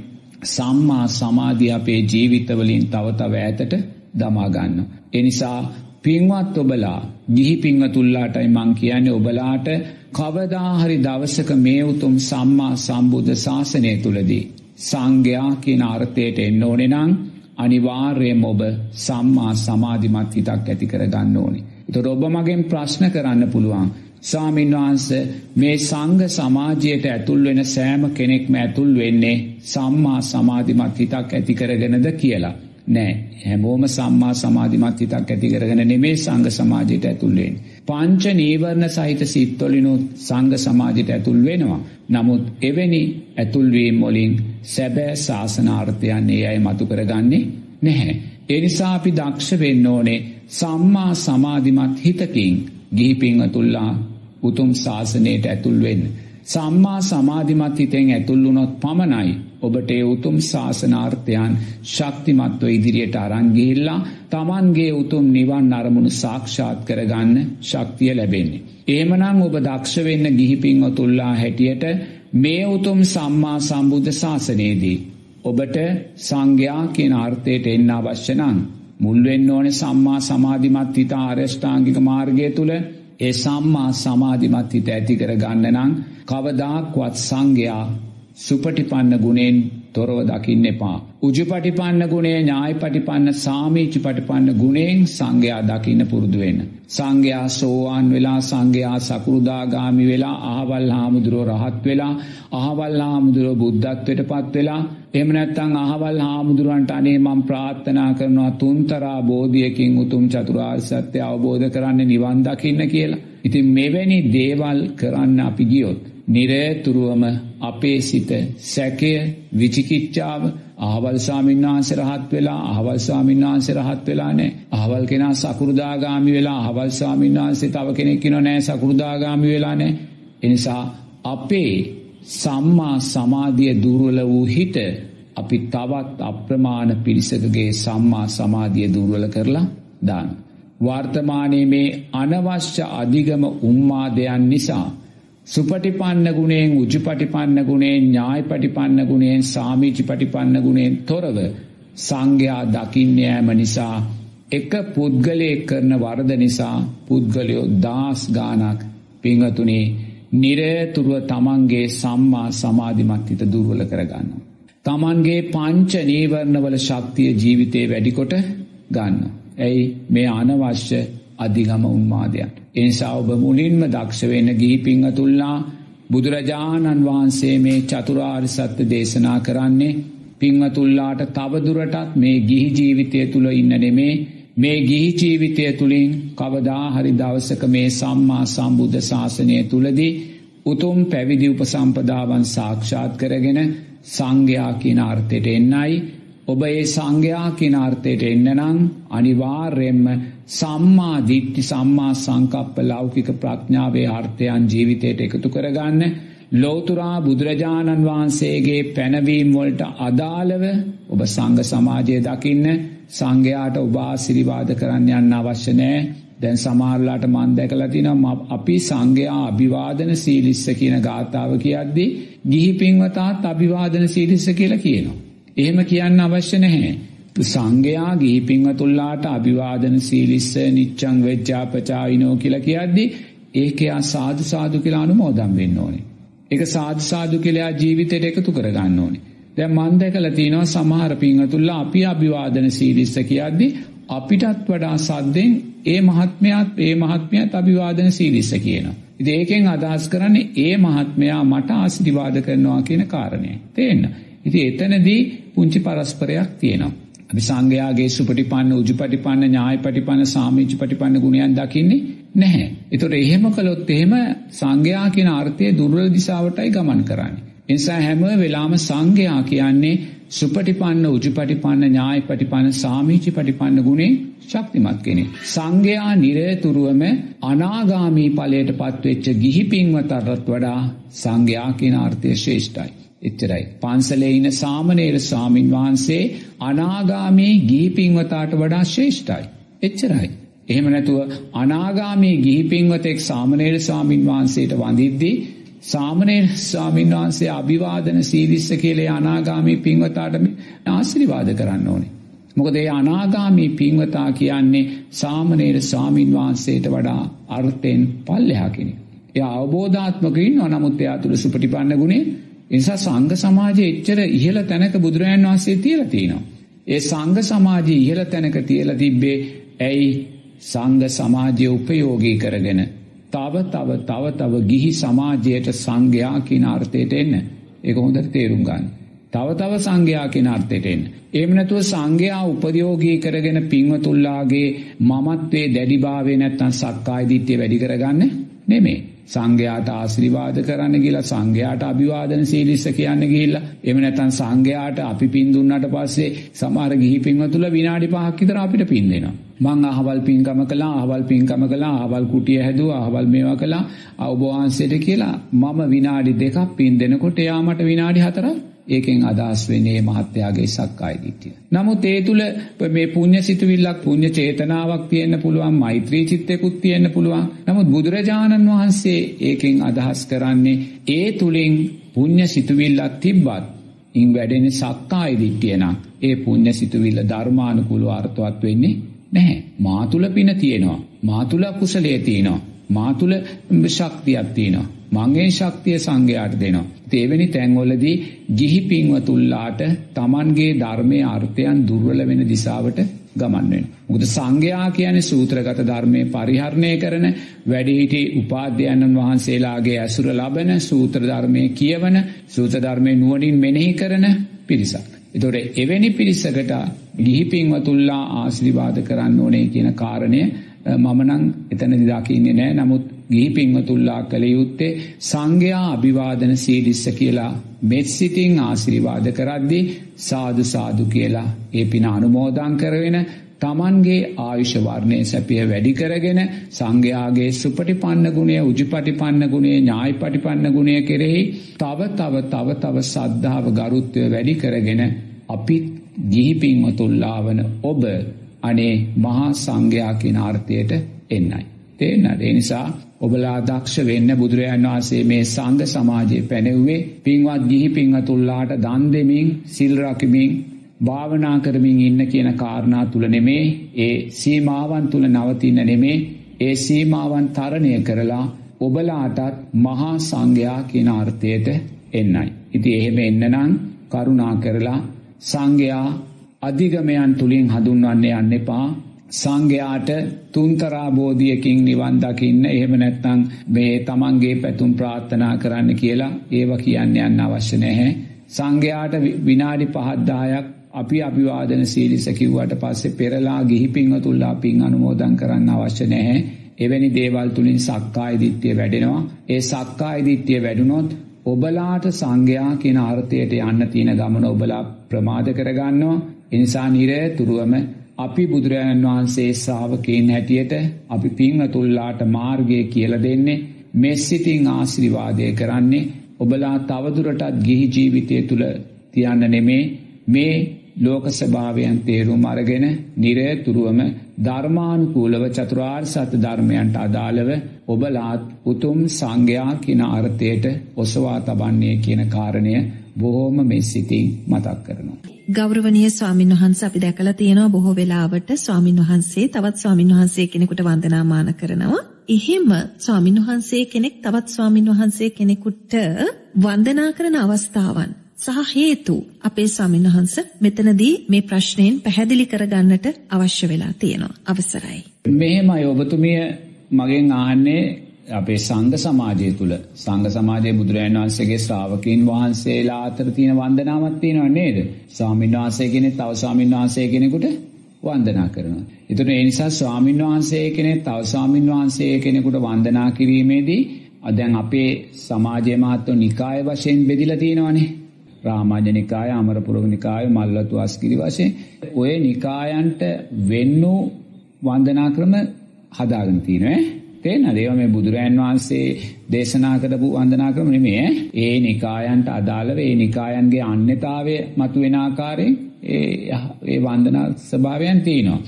සම්මා සමාධිය අපේ ජීවිතවලින් තව තව ඇතට දමාගන්න. එනිසා පින්වත් ඔබලා ගිහි පින්වතුල්ලාටයි මං කියන්නේ ඔබලාට කවදාහරි දවසක මේ උතුම් සම්මා සම්බුද්ධ ශාසනය තුළදී. සංඝයා කියන අර්ථයට එන්න ඕනේ නම් අනිවාර්යයෙන්ම ඔබ සම්මා සමාධිමත් හිතක් ඇති කර ගන්න ඕනේ. ඒතකොට ඔබ මගෙන් ප්‍රශ්න කරන්න පුළුවන්. ස්වාමීන් වහන්සේ මේ සංඝ සමාජයට ඇතුල් වෙන සෑම කෙනෙක්ම ඇතුල් වෙන්නේ සම්මා සමාධිමත් හිතක් ඇති කරගෙනද කියලා. නෑ හැමෝම සම්මා සමාධිමත් හිතක් ඇති කරගෙන නෙමේ සංඝ සමාජයට ඇතුල් වෙන්නේ. පංච නීවරණ සහිත සිත්වලිනුත් සංඝ සමාජයට ඇතුල් වෙනවා. නමුත් එවැනි ඇතුල්වීම් වලින් සැබෑ ශාසනාර්ථයන් ඒ අය මතු කරගන්නේ නැහැ. ඒ නිසා අපි දක්ෂ වෙන්න ඕනේ සම්මා සමාධිමත් හිතකින් ගිහි පින්වතුල්ලා උතුම් ශාසනයට ඇතුල් වෙන්න. සම්මා සමාධිමත් හිතෙන් ඇතුල් වුණොත් පමණයි ඔබට ඒ උතුම් ශාසනාර්ථයන් ශක්තිමත්ව ඉදිරියට අරන් ගිහිල්ලා Tamanගේ උතුම් නිවන් අරමුණු සාක්ෂාත් කරගන්න ශක්තිය ලැබෙන්නේ. එහෙමනම් ඔබ දක්ෂ වෙන්න ගිහි පින්වතුල්ලා හැටියට මේ උතුම් සම්මා සම්බුද්ධ ශාසනයේදී ඔබට සංඝයා කියන අර්ථයට එන්න අවශ්‍ය නම් මුල් වෙන්න ඕනේ සම්මා සමාධිමත් හිත ආරෂ්ඨාංගික මාර්ගය තුල. ඒ සම්මා සමාධිමත් හිත ඇති කර ගන්න නම් කවදාක්වත් සංඝයා සුපටිපන්න ගුණෙන් තොරව දකින්න එපා. උජුපටිපන්න ගුණේ ඥායපටිපන්න සාමීචි පටිපන්න ගුණෙන් සංඝයා දකින්න පුරුදු වෙන්න. සංඝයා සෝවාන් වෙලා සංඝයා සකෘදාගාමි වෙලා අහවල් හාමුදුරුවෝ රහත් වෙලා අහවල් හාමුදුරුවෝ බුද්ධත්වයට පත් වෙලා එහෙම නැත්නම් අහවල් හාමුදුරුවන්ට අනේ මම ප්‍රාර්ථනා කරනවා තුන්තරා බෝධියකින් උතුම් චතුරාර්ය සත්‍ය අවබෝධ කරන්න නිවන් දකින්න කියලා. ඉතින් මෙවැනි දේවල් කරන්න අපි ගියොත් නිරේතුරුවම අපේ සිත සැකය විචිකිච්ඡාව අහවල් ස්වාමීන් වහන්සේ රහත් වෙලා අහවල් ස්වාමීන් වහන්සේ රහත් වෙලා නැහැ. අහවල් කෙනා සකුරුදාගාමි වෙලා අහවල් ස්වාමීන් වහන්සේ තව කෙනෙක් ඉනෝ නැහැ සකුරුදාගාමි වෙලා නැහැ. ඒ නිසා අපේ සම්මා සමාධිය දුර්වල වූ හිත අපි තවත් අප්‍රමාණ පිරිසකගේ සම්මා සමාධිය දුර්වල කරලා දාන. වර්තමානයේ මේ අනවශ්‍ය අධිගම උම්මාදයන් නිසා සුපටිපන්න ගුණයෙන් උජුපටිපන්න ගුණයෙන් ඥායපටිපන්න ගුණයෙන් සාමීචි පටිපන්න ගුණයෙන් තොරව සංඝයා දකින්න යෑම නිසා එක පුද්ගලයෙක් කරන වරද නිසා පුද්ගලයෝ දාස් ගානක් පිංහතුනේ නිරේතුරුව තමන්ගේ සම්මා සමාධිමත් හිත දුර්වල කරගන්න. තමන්ගේ පංච නීවරණවල ශක්තිය ජීවිතේ වැඩිකොට ගන්න. ඇයි මේ අනවශ්‍ය අධිගම උන්මාදයන්. එනිසා ඔබ මුලින්ම දක්ෂ වෙන්න ගිහි පිංහතුල්ලා බුදුරජාණන් වහන්සේ මේ චතුරාර්ය සත්‍ය දේශනා කරන්නේ පිංහතුල්ලාට තවදුරටත් මේ ගිහි ජීවිතය තුළ ඉන්න නෙමේ. මේ ගිහි ජීවිතය තුළින් කවදා හරි දවසක මේ සම්මා සම්බුද්ධ ශාසනය තුළදී උතුම් පැවිදි උපසම්පදාවන් සාක්ෂාත් කරගෙන සංඝයා කියන අර්ථයට එන්නයි. ඔබ ඒ සංඝයා කියන අර්ථයට එන්න නම් අනිවාර්යයෙන්ම සම්මා දිට්ඨි සම්මා සංකප්ප ලෞකික ප්‍රඥාවේ අර්ථයන් ජීවිතයට එකතු කරගන්න. ලෝතුරා බුදුරජාණන් වහන්සේගේ පැනවීම් වලට අදාළව ඔබ සංඝ සමාජය දකින්න සංඝයාට ඔබ ආශිර්වාද කරන්න යන්න අවශ්‍ය නැහැ. දැන් සමහරලාට මන් දැකලා තිනවා අපි සංඝයා අභිවාදන සීලිස්ස කියන ගාථාව කියද්දී ගිහි පින්වතාත් අභිවාදන සීලිස්ස කියලා කියනවා. එහෙම කියන්න අවශ්‍ය නැහැ. සංඝයා ගිහි පින්වතුන්ලාට අභිවාදන සීලිස්ස නිච්ඡං වෙජ්ජාපචායිනෝ කියලා කියද්දි ඒක යා සාදු සාදු කියලා අනුමෝදන් වෙන්න ඕනේ. ඒක සාදු සාදු කියලා ජීවිතයට එකතු කර ගන්න ඕනේ. දැන් මම දැකලා තියෙනවා සමහර පින්වතුන්ලා අපි අභිවාදන සීලිස්ස කියද්දි අපිටත් වඩා සද්දෙන් ඒ මහත්මයාත් ඒ මහත්මයාත් අභිවාදන සීලිස්ස කියනවා. ඉතින් ඒකෙන් අදහස් කරන්නේ ඒ මහත්මයා මට ආශිර්වාද කරනවා කියන කාරණය. තේන්න. ඉතින් එතනදී පුංචි පරස්පරයක් තියෙනවා. අපි සංඝයාගේ සුපටිපන්න උජුපටිපන්න ඥායපටිපන්න සාමීචපටිපන්න ගුණයන් දකින්නේ නැහැ. ඒතකොට එහෙම කළොත් එහෙම සංඝයා කියන අර්ථය දුර්වල දිශාවටයි ගමන් කරන්නේ. ඒ නිසා හැම වෙලාවම සංඝයා කියන්නේ සුපටිපන්න උජුපටිපන්න ඥායපටිපන්න සාමීචපටිපන්න ගුණේ ශක්තිමත් කෙනෙක්. සංඝයා නිරතුරුවම අනාගාමී ඵලයට පත්වෙච්ච ගිහි පින්වතටත් වඩා සංඝයා කියන අර්ථය ශ්‍රේෂ්ඨයි. එච්චරයි. පන්සලේ ඉන සාමනේර ස්වාමින් වහන්සේ අනාගාමී ගිහි පින්වතාට වඩා ශ්‍රේෂ්ඨයි. එච්චරයි. එහෙම නැතුව අනාගාමී ගිහි පින්වතෙක් සාමනේර ස්වාමින් වහන්සේට වඳිද්දී සාමනේර ස්වාමින් වහන්සේ අභිවාදන සීලිස්ස කියලා අනාගාමී පින්වතාට ආශිර්වාද කරන්න ඕනේ. මොකද ඒ අනාගාමී පින්වතා කියන්නේ සාමනීර ස්වාමින් වහන්සේට වඩා අර්ථයෙන් පල්ලෙහා කෙනෙක්. එයා අවබෝධාත්මකව ඉන්නවා නමුත් එයා තුල සුපටිපන්න ගුණේ නිසා සංඝ සමාජයේ එච්චර ඉහළ තැනක බුදුරජාණන් වහන්සේ තියලා තිනවා. ඒ සංඝ සමාජයේ ඉහළ තැනක තියලා තිබ්බේ ඇයි සංඝ සමාජය උපයෝගී කරගෙන තව තව තව තව ගිහි සමාජයට සංඝයා කියන අර්ථයට එන්න. ඒක හොඳට තේරුම් ගන්න. තව තව සංඝයා කියන අර්ථයට එන්න. එහෙම නැතුව සංඝයා උපයෝගී කරගෙන පින්වතුල්ලාගේ මමත්වයේ දැඩිභාවය නැත්තම් සක්කාය දිට්ඨිය වැඩි කරගන්න නෙමෙයි. සංඝයාට ආශිර්වාද කරන්න ගිහලා සංඝයාට අභිවාදන සීලිස්ස කියන්න ගිහිල්ලා එහෙම නැත්නම් සංඝයාට අපි පින් දුන්නාට පස්සේ සමහර ගිහි පින්වතුල විනාඩි 5ක් විතර අපිට පින් දෙනවා. මං අහවල් පින්කම කළා අහවල් පින්කම කළා අහවල් කුටිය හැදුවා අහවල් මේවා කළා. ඔබ වහන්සේට කියලා මම විනාඩි දෙකක් පින් දෙනකොට එයා මට විනාඩි 4ක් ඒකෙන් අදහස් වෙන්නේ මහත්යාගේ සක්කාය දිට්ඨිය. නමුත් ඒ තුල මේ පුණ්‍ය සිතුවිල්ලක් පුණ්‍ය චේතනාවක් තියෙන්න පුළුවන් මෛත්‍රී චිත්තයකුත් තියෙන්න පුළුවන්. නමුත් බුදුරජාණන් වහන්සේ ඒකෙන් අදහස් කරන්නේ ඒ තුලින් පුණ්‍ය සිතුවිල්ලක් තිබ්බත් ඉන් වැඩෙන සක්කාය දිට්ඨිය නම් ඒ පුණ්‍ය සිතුවිල්ල ධර්මානුකූලව අර්ථවත් වෙන්නේ නැහැ. මා තුල පින තියෙනවා. මා තුල කුසලයේ තියෙනවා. මා තුල ශක්තියක් තියෙනවා. මංගේ ශක්තිය සංඝයාට දෙනවා. තේවෙනි තැන්වලදී ගිහි පින්වතුල්ලාට Tamanගේ ධර්මයේ අර්ථයන් දුර්වල වෙන දිශාවට ගමන් වෙනවා. මොකද සංඝයා කියන්නේ සූත්‍රගත ධර්මයේ පරිහරණය කරන වැඩිහිටි උපාධ්‍යයන්න් වහන්සේලාගේ ඇසුර ලබන සූත්‍ර ධර්මයේ කියවන සූත්‍ර ධර්මයේ නුවණින් මෙනෙහි කරන පිරිසක්. එතකොට එවැනි පිරිසකට ගිහි පින්වතුල්ලා ආශිර්වාද කරන්න ඕනේ කියන කාරණය මම නම් එතනදි දකින්නේ නැහැ. නමුත් ගිහි පින්වතුල්ලා කළ යුත්තේ සංඝයා අභිවාදන සීලිස්ස කියලා මෙත් සිතින් ආශිර්වාද කරද්දී සාදු සාදු කියලා ඒ පින අනුමෝදන් කරගෙන තමන්ගේ ආයුෂ වර්ණය සැපිය වැඩි කරගෙන සංඝයාගේ සුපටිපන්න ගුණය උජුපටිපන්න ගුණය ඥායපටිපන්න ගුණය කෙරෙහි තව තව තව තව සද්ධාව ගරුත්වය වැඩි කරගෙන අපිත් ගිහි පින්වතුල්ලා වන ඔබ අනේ මහා සංඝයා කියන අර්ථයට එන්නයි. තේන්නද? ඒ නිසා ඔබලා දක්ෂ වෙන්න බුදුරජාන් වහන්සේ මේ සංඝ සමාජයේ පැනෙව්වේ පින්වත් ගිහි පින්වතුන්ලාට දන් දෙමින් සිල් රකිමින් භාවනා කරමින් ඉන්න කියන කාරණා තුල නෙමේ ඒ සීමාවන් තුල නවතින නෙමේ ඒ සීමාවන් තරණය කරලා ඔබලාටත් මහා සංඝයා කියන අර්ථයට එන්නයි. ඉතින් එහෙම එන්න නම් කරුණා කරලා සංඝයා අධිගමයන් තුලින් හඳුන්වන්නේ යන්න එපා. සංඝයාට තුන්තරා බෝධියකින් නිවන් දකින්න එහෙම නැත්නම් මේ තමන්ගේ පැතුම් ප්‍රාර්ථනා කරන්න කියලා ඒව කියන්න යන්න අවශ්‍ය නැහැ. සංඝයාට විනාඩි 5ක් 10ක් අපි අභිවාදන සීලිස කිව්වට පස්සේ පෙරලා ගිහි පින්වතුන්ලා පින් අනුමෝදන් කරන්න අවශ්‍ය නැහැ. එවැනි දේවල් තුලින් සක්කාය දිට්ඨිය වැඩෙනවා. ඒ සක්කාය දිට්ඨිය වැඩුණොත් ඔබලාට සංඝයා කියන අර්ථයට යන්න තියෙන ගමන ඔබලා ප්‍රමාද කරගන්නවා. එනිසා නිරතුරුවම අපි බුදුරජාණන් වහන්සේ ශ්‍රාවකයන් හැටියට අපි පින්වතුන්ලාට මාර්ගය කියලා දෙන්නේ මෙසිතින් ආශිර්වාදය කරන්නේ ඔබලා තවදුරටත් ගිහි ජීවිතය තුල තියන්න නෙමේ. මේ ලෝක ස්වභාවයන් තේරුම් අරගෙන නිරතුරුවම ධර්මානුකූලව චතුරාර්ය සත්‍ය ධර්මයන්ට අදාළව ඔබලාත් උතුම් සංඝයා කියන අර්ථයට ඔසවා තබන්නේ කියන කාරණය බොහෝම මෙසිතින් මතක් කරනවා. ගෞරවනීය ස්වාමින් වහන්සේ අපි දැකලා තියෙනවා බොහෝ වෙලාවට ස්වාමින් වහන්සේ තවත් ස්වාමින් වහන්සේ කෙනෙකුට වන්දනාමාන කරනවා. එහෙම ස්වාමින් වහන්සේ කෙනෙක් තවත් ස්වාමින් වහන්සේ කෙනෙකුට වන්දනා කරන අවස්ථාවන් සහ හේතු අපේ ස්වාමින් වහන්සේ මෙතනදී මේ ප්‍රශ්නයෙන් පැහැදිලි කරගන්නට අවශ්‍ය වෙලා තියෙනවා. අවසරයි. මෙහෙමයි ඔබතුමිය මගෙන් ආන්නේ අපේ සංඝ සමාජය තුල සංඝ සමාජයේ බුදුරජාණන් වහන්සේගේ ශ්‍රාවකීන් වහන්සේලා අතර තියෙන වන්දනාවක් තියෙනව නේද? ස්වාමීන් වහන්සේ කෙනෙක් තව ස්වාමීන් වහන්සේ කෙනෙකුට වන්දනා කරනවා. ඒතර ඒ නිසා ස්වාමීන් වහන්සේ කෙනෙක් තව ස්වාමීන් වහන්සේ කෙනෙකුට වන්දනා කිරීමේදී දැන් අපේ සමාජයේ මහත්ව නිකාය වශයෙන් බෙදිලා තියෙනවනේ. රාමාජ නිකාය, අමරපුරක නිකාය, මල්ලතු අස්කිරි වශයෙන් ඔය නිකායන්ට වෙන්නු වන්දනා ක්‍රම හදාගෙන තියෙනවා. තේරෙනවද? ඒවා මේ බුදුරයන් වහන්සේ දේශනා කරපු වන්දනා ක්‍රම නෙමෙයි ඈ. ඒ නිකායන්ට අදාළව ඒ නිකායන්ගේ අන්‍යතාවය මතුවෙන ආකාරයෙන් ඒ ඒ වන්දනා ස්වභාවයන් තියෙනවා.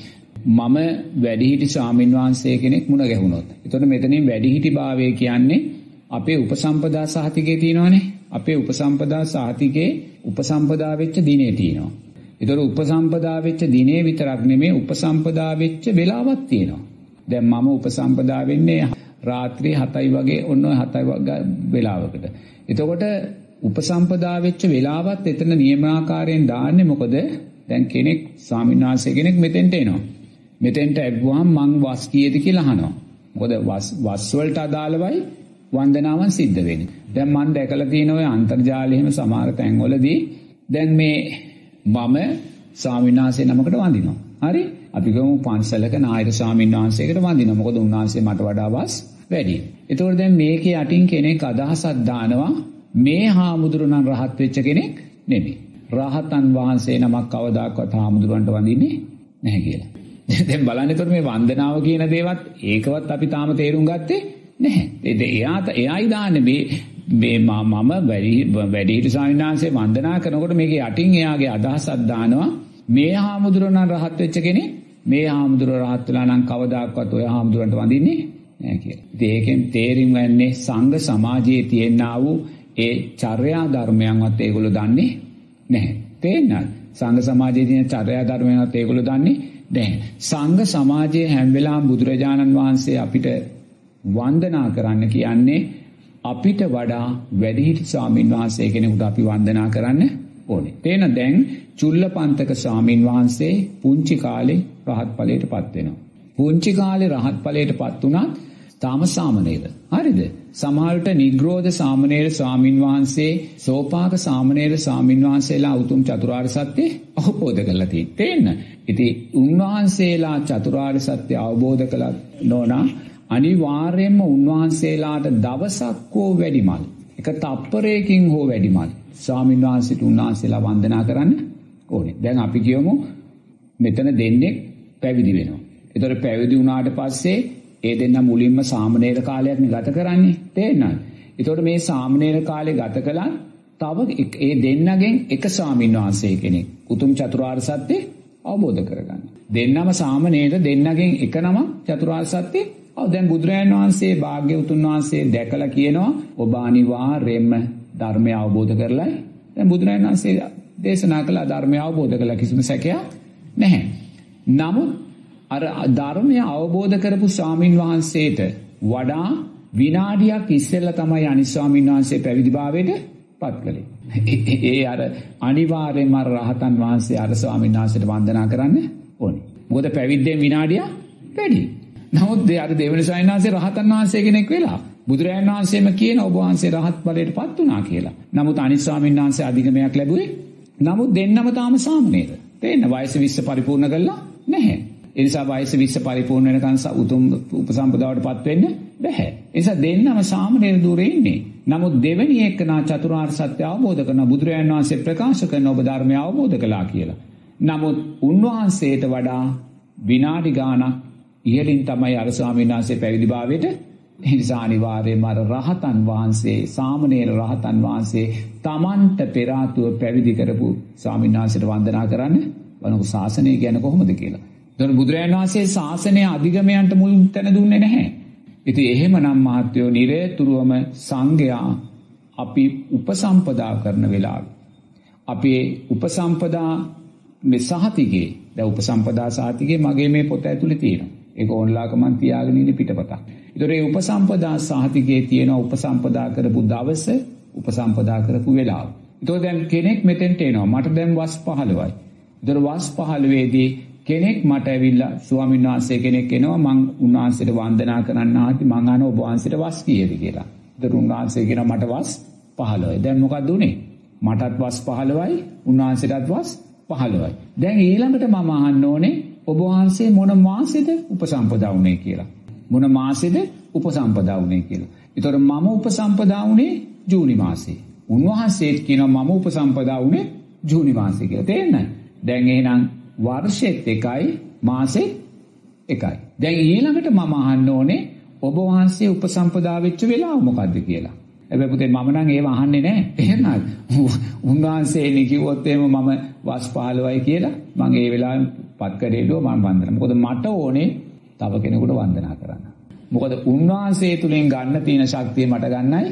මම වැඩිහිටි ස්වාමින් වහන්සේ කෙනෙක් මුණ ගැහුණොත්. එතකොට මෙතනින් වැඩිහිටි භාවය කියන්නේ අපේ උපසම්පදා සහතිකේ තියෙනවනේ. අපේ උපසම්පදා සහතිකේ උපසම්පදා වෙච්ච දිනේ තියෙනවා. ඒතර උපසම්පදා වෙච්ච දිනේ විතරක් නෙමෙයි උපසම්පදා වෙච්ච වෙලාවක් තියෙනවා. දැන් මම උපසම්පදා වෙන්නේ රාත්‍රී 7යි වගේ ඔන්න 7යි වගේ වෙලාවකට. එතකොට උපසම්පදා වෙච්ච වෙලාවත් එතන නියමාකාරයෙන් දාන්නේ මොකද? දැන් කෙනෙක් ස්වාමීන් වහන්සේ කෙනෙක් මෙතෙන්ට එනවා. මෙතෙන්ට ඇවිවහම මං වස් කීයද කියලා අහනවා. මොකද වස් වස් වලට අදාළවයි වන්දනාවන් සිද්ධ වෙන්නේ. දැන් මම දැකලා තියෙන ඔය අන්තර්ජාලයේම සමහර තැන්වලදී දැන් මේ මම ස්වාමීන් වහන්සේ නමකට වඳිනවා. හරි? අපි ගමු පන්සලක නායක ස්වාමීන් වහන්සේකට වඳිනවා. මොකද උන්වහන්සේ මට වඩා වස් වැඩි. ඒතකොට දැන් මේකේ යටින් කෙනෙක් අදහසක් දානවා මේ හාමුදුරුවෝ රහත් වෙච්ච කෙනෙක් නෙමෙයි. රහතන් වහන්සේ නමක් කවදාකවත් හාමුදුරුවන්ට වඳින්නේ නැහැ කියලා. <laughs> දැන් බලන්න එතකොට මේ වන්දනාව කියන දේවත් ඒකවත් අපි තාම තේරුම් ගත්තේ නැහැ. ඒ එයා එයායි දාන්නේ මේ මේ මම වැඩි වැඩිහිටි ස්වාමීන් වහන්සේ වන්දනා කරනකොට මේකේ යටින් එයාගේ අදහසක් දානවා මේ හාමුදුරුවෝ නම් රහත් වෙච්ච කෙනෙක් මේ හාමුදුරුවෝ රහත් වෙලා නම් කවදාකවත් ඔය හාමුදුරන්ට වඳින්නේ නැහැ කියලා. ඉතින් ඒකෙන් තේරින් වෙන්නේ සංඝ සමාජයේ තියෙනා වූ ඒ චර්යා ධර්මයන්වත් ඒගොල්ලෝ දන්නේ නැහැ. තේන්නද? සංඝ සමාජයේ තියෙන චර්යා ධර්මයන්වත් ඒගොල්ලෝ දන්නේ නැහැ. සංඝ සමාජයේ හැම වෙලාවම බුදුරජාණන් වහන්සේ අපිට වන්දනා කරන්න කියන්නේ අපිට වඩා වැඩිහිටි ස්වාමින් වහන්සේ කෙනෙකුට අපි වන්දනා කරන්න ඕනේ. තේන දැන් චුල්ලපන්තක ස්වාමින් වහන්සේ පුංචි කාලේ රහත් ඵලයට පත් වෙනවා. පුංචි කාලේ රහත් ඵලයට පත් වුණත් තාම සාමනේර. හරිද? සමහරට නිග්‍රෝධ සාමනේර ස්වාමින් වහන්සේ සෝපාක සාමනේර ස්වාමින් වහන්සේලා උතුම් චතුරාර්ය සත්‍ය අවබෝධ කරලා තියෙන්න. ඉතින් උන්වහන්සේලා චතුරාර්ය සත්‍ය අවබෝධ කළා නෝනා අනිවාර්යයෙන්ම උන්වහන්සේලාට දවසක් හෝ වැඩිමල් එක තප්පරයකින් හෝ වැඩිමල් ස්වාමීන් වහන්සේට උන්වහන්සේලා වන්දනා කරන්න ඕනේ. දැන් අපි කියමු මෙතන දෙන්නේ පැවිදි වෙනවා. ඒතකොට පැවිදි වුණාට පස්සේ ඒ දෙන්න මුලින්ම සාමනීර කාලයක් ගත කරන්නේ. තේරෙනවද? ඒතකොට මේ සාමනීර කාලේ ගත කළා තව ඒ දෙන්නගෙන් එක ස්වාමීන් වහන්සේ කෙනෙක් උතුම් චතුරාර්ය සත්‍ය අවබෝධ කරගන්න. දෙන්නම සාමනීර දෙන්නගෙන් එක නම චතුරාර්ය සත්‍ය දැන් බුදුරජාණන් වහන්සේ භාග්‍යවතුන් වහන්සේ දැකලා කියනවා ඔබ අනිවාර්යයෙන්ම ධර්මය අවබෝධ කරලයි දැන් බුදුරජාණන් වහන්සේ දේශනා කළ ධර්මය අවබෝධ කළ කිසිම සැකයක් නැහැ. නමුත් අර ධර්මය අවබෝධ කරපු ස්වාමින් වහන්සේට වඩා විනාඩියක් ඉස්සෙල්ලා තමයි අනිත් ස්වාමින් වහන්සේ පැවිදිභාවයට පත් කළේ. ඒ අර අනිවාර්යයෙන්ම අර රහතන් වහන්සේ අර ස්වාමින් වහන්සේට වන්දනා කරන්න ඕනේ. මොකද පැවිද්දෙන් විනාඩියක් වැඩි. නමුත් අර දෙවනි ස්වාමීන් වහන්සේ රහතන් වහන්සේ කෙනෙක් වෙලා බුදුරජාණන් වහන්සේම කියන ඔබ වහන්සේ රහත් ඵලයට පත් වුණා කියලා. නමුත් අනිත් ස්වාමීන් වහන්සේ අධිගමයක් ලැබුවේ. නමුත් දෙන්නම තාම සාමනේර. තේන්න වයස 20 පරිපූර්ණ කළා නැහැ. ඒ නිසා වයස 20 පරිපූර්ණ වෙනකන් උතුම් උපසම්පදාවට පත් වෙන්න බැහැ. ඒ නිසා දෙන්නම සාමනේර දూరుේ ඉන්නේ. නමුත් දෙවෙනි එකනා චතුරාර්ය සත්‍ය අවබෝධ කරන බුදුරජාණන් වහන්සේ ප්‍රකාශ කරන ඔබ ධර්මය අවබෝධ කළා කියලා. නමුත් උන්වහන්සේට වඩා විනාඩි ගාණක් ඉහලින් තමයි අර ස්වාමීන් වහන්සේ පැවිදිභාවයට නිසා අනිවාර්යයෙන්ම අර රහතන් වහන්සේ සාමණේර රහතන් වහන්සේ තමන්ට පෙර ආතුව පැවිදි කරපු ස්වාමීන් වහන්සේට වන්දනා කරන්න වනක ශාසනය කියන්නේ කොහොමද කියලා. එතකොට බුදුරජාණන් වහන්සේ ශාසනය අධිගමයන්ට මුල් තැන දුන්නේ නැහැ. ඉතින් එහෙමනම් මහත්වෝ නිරේතුරුවම සංඝයා අපි උපසම්පදා කරන වෙලාවේ අපේ උපසම්පදා මේ සහතිකේ දැන් උපසම්පදා සහතිකේ මගේ මේ පොත ඇතුලේ තියෙනවා. ඒක ඕන්ලාක මන් තියාගෙන ඉන්නේ පිටපතක්. ඒතර ඒ උපසම්පදා සහතිකයේ තියෙන උපසම්පදා කරපු දවස උපසම්පදා කරපු වෙලාව. ඒතකොට දැන් කෙනෙක් මෙතෙන්ට එනවා. මට දැන් වස් 15යි. ඒතර වස් 15 දී කෙනෙක් මට ඇවිල්ලා ස්වාමීන් වහන්සේ කෙනෙක් එනවා මං උන්වහන්සේට වන්දනා කරන්න ආති මං අහන ඔබ වහන්සේට වස් කීයද කියලා. ඒතර උන්වහන්සේ කියනවා මට වස් 15යි. දැන් මොකක්ද උනේ? මටත් වස් 15යි උන්වහන්සේටත් වස් 15යි. දැන් ඊළඟට මම අහන්න ඕනේ ඔබ වහන්සේ මොන මාසෙද උපසම්පදා වුණේ කියලා. මොන මාසෙද උපසම්පදා වුණේ කියලා. ඒතර මම උපසම්පදා වුණේ ජූනි මාසේ. උන්වහන්සේත් කියනවා මම උපසම්පදා වුණේ ජූනි මාසේ කියලා. තේරෙනවද? දැන් එහෙනම් වර්ෂෙත් එකයි මාසෙත් එකයි. දැන් ඊළඟට මම අහන්න ඕනේ ඔබ වහන්සේ උපසම්පදා වෙච්ච වෙලාව මොකද්ද කියලා. හැබැයි පුතේ මම නම් ඒව අහන්නේ නැහැ. එහෙමද? උන්වහන්සේ කිව්වොත් එහෙම මම වස් 15යි කියලා මම ඒ වෙලාවෙන් පත් කරේලුව මම වන්දනා. මොකද මට ඕනේ තව කෙනෙකුට වන්දනා කරන්න. මොකද උන්වහන්සේ තුලින් ගන්න තියෙන ශක්තිය මට ගන්නයි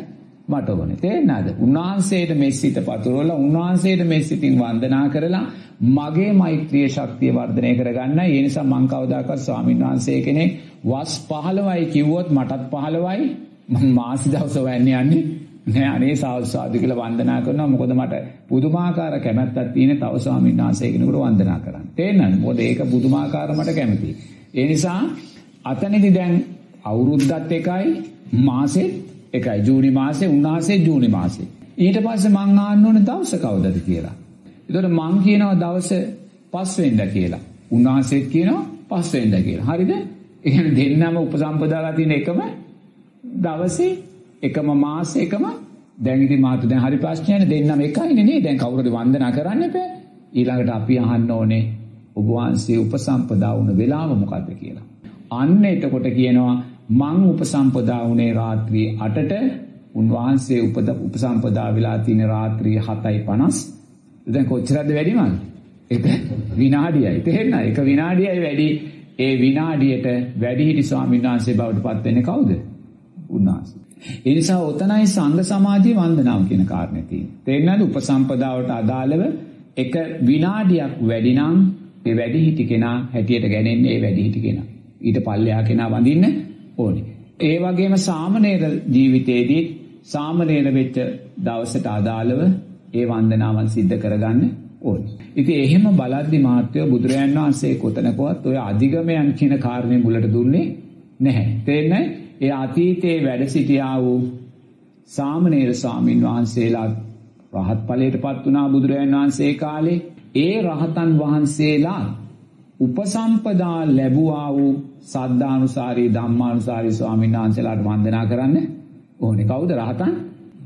මට ඕනේ. තේරෙනවද? උන්වහන්සේට මේ සිත පතුරවලා උන්වහන්සේට මේ සිතින් වන්දනා කරලා මගේ මෛත්‍රිය ශක්තිය වර්ධනය කරගන්න. ඒ නිසා මං කවදාකවත් ස්වාමීන් වහන්සේ කෙනෙක් වස් 15යි කිව්වොත් මටත් 15යි මම මාසි දවස හොයන්න යන්නේ නෑ අනේ සාදු කියලා වන්දනා කරනවා මොකද මට පුදුමාකාර කැමැත්තක් තියෙන තව ස්වාමීන් වහන්සේ කෙනෙකුට වන්දනා කරන්න. තේරෙනවද? මොකද ඒක පුදුමාකාර මට කැමතියි. ඒ නිසා අතනදි දැන් අවුරුද්දත් එකයි මාසෙත් එකයි ජූනි මාසේ උන්වහන්සේ ජූනි මාසේ. ඊට පස්සේ මං ආන්න ඕනේ දවස කවදද කියලා. එතකොට මං කියනවා දවස පස්වෙනිදා කියලා. උන්වහන්සේත් කියනවා පස්වෙනිදා කියලා. හරිද? ඒ කියන්නේ දෙන්නම උපසම්පදාලා තියෙන එකම දවසේ එකම මාසේ එකම දැන් ඉතින් මාතු දැන් හරි ප්‍රශ්නයනේ දෙන්නම එකයිනේ නේ. දැන් කවුරුද වන්දනා කරන්න එපා. ඊළඟට අපි අහන්න ඕනේ ඔබ වහන්සේ උපසම්පදා වුණ වෙලාව මොකද්ද කියලා. අන්න එතකොට කියනවා මං උපසම්පදා වුණේ රාත්‍රී 8ට උන්වහන්සේ උපද උපසම්පදා වෙලා තියෙන රාත්‍රී 7:50 දැන් කොච්චරද වැඩිමද ඒක විනාඩියයි. තේරෙනවද? ඒක විනාඩියයි වැඩි. ඒ විනාඩියට වැඩිහිටි ස්වාමීන් වහන්සේ බවට පත් වෙන්නේ කවුද? උන්වහන්සේ. ඒ නිසා ඔතනයි සංඝ සමාධිය වන්දනාව කියන කාරණේ තියෙන්නේ. තේරෙනවද? උපසම්පදාවට අදාළව එක විනාඩියක් වැඩි නම් ඒ වැඩිහිටි කෙනා හැටියට ගන්නේ ඒ වැඩිහිටි කෙනා ඊට පල්ලෙහා කෙනා වඳින්න ඕනේ. ඒ වගේම සාමනීර ජීවිතයේදී සාමනීර වෙච්ච දවසට අදාළව ඒ වන්දනාවන් සිද්ධ කරගන්න ඕනේ. ඉතින් එහෙම බලද්දි මාත්‍යව බුදුරයන් වහන්සේ කොතනකවත් ඔය අධිගමයන් කියන කාරණේ මුලට දුන්නේ නැහැ. තේන්නේ? ඒ අතීතයේ වැඩ සිටියා වූ සාමනීර ස්වාමින් වහන්සේලා රහත් ඵලයටපත් වුණා බුදුරයන් වහන්සේ කාලේ. ඒ රහතන් වහන්සේලා උපසම්පදා ලැබුවා වූ සද්ධානුසාරී ධම්මානුසාරී ස්වාමීන් වහන්සේලාට වන්දනා කරන්න ඕනේ. කවුද රහතන්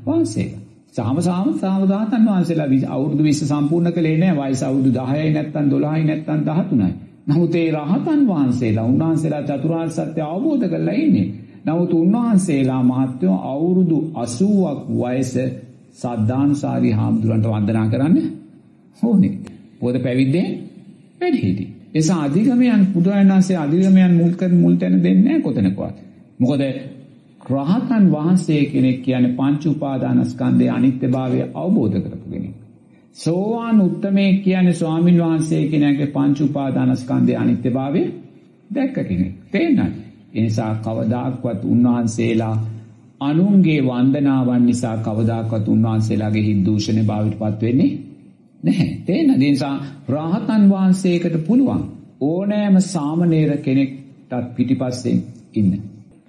වහන්සේලා? සාම සාම සාම රහතන් වහන්සේලා අවුරුදු 20 සම්පූර්ණ කළේ නැහැ. වයස අවුරුදු 10යි නැත්නම් 12යි නැත්නම් 13යි. නමුත් ඒ රහතන් වහන්සේලා උන්වහන්සේලා චතුරාර්ය සත්‍ය අවබෝධ කරලා ඉන්නේ. නමුත් උන්වහන්සේලා මහත්වෝ අවුරුදු 80ක් වයස සද්ධානුසාරී හාමුදුරන්ට වන්දනා කරන්න ඕනේ. පොද පැවිද්දේ වැඩි හිටි. එසා අධිගමයන් බුදුරජාණන් වහන්සේ අධිගමයන් මුල් කර මුල් තැන දෙන්නේ නැහැ කොතනකවත්. මොකද රහතන් වහන්සේ කෙනෙක් කියන්නේ පංච උපාදානස්කන්ධයේ අනිත්‍යභාවය අවබෝධ කරපු කෙනෙක්. සෝවාන් උත්තමේ කියන්නේ ස්වාමින් වහන්සේ කෙනෙක්ගේ පංච උපාදානස්කන්ධයේ අනිත්‍යභාවය දැක්ක කෙනෙක්. තේරෙනවද? ඒ නිසා කවදාක්වත් උන්වහන්සේලා අනුන්ගේ වන්දනාවන් නිසා කවදාක්වත් උන්වහන්සේලාගේ හිත් දූෂණය භාවිත පත් වෙන්නේ නැහැ. තේන නිසා රාහතන් වහන්සේකට පුළුවන් ඕනෑම සාමනීර කෙනෙක්ටත් පිටිපස්සෙන් ඉන්න.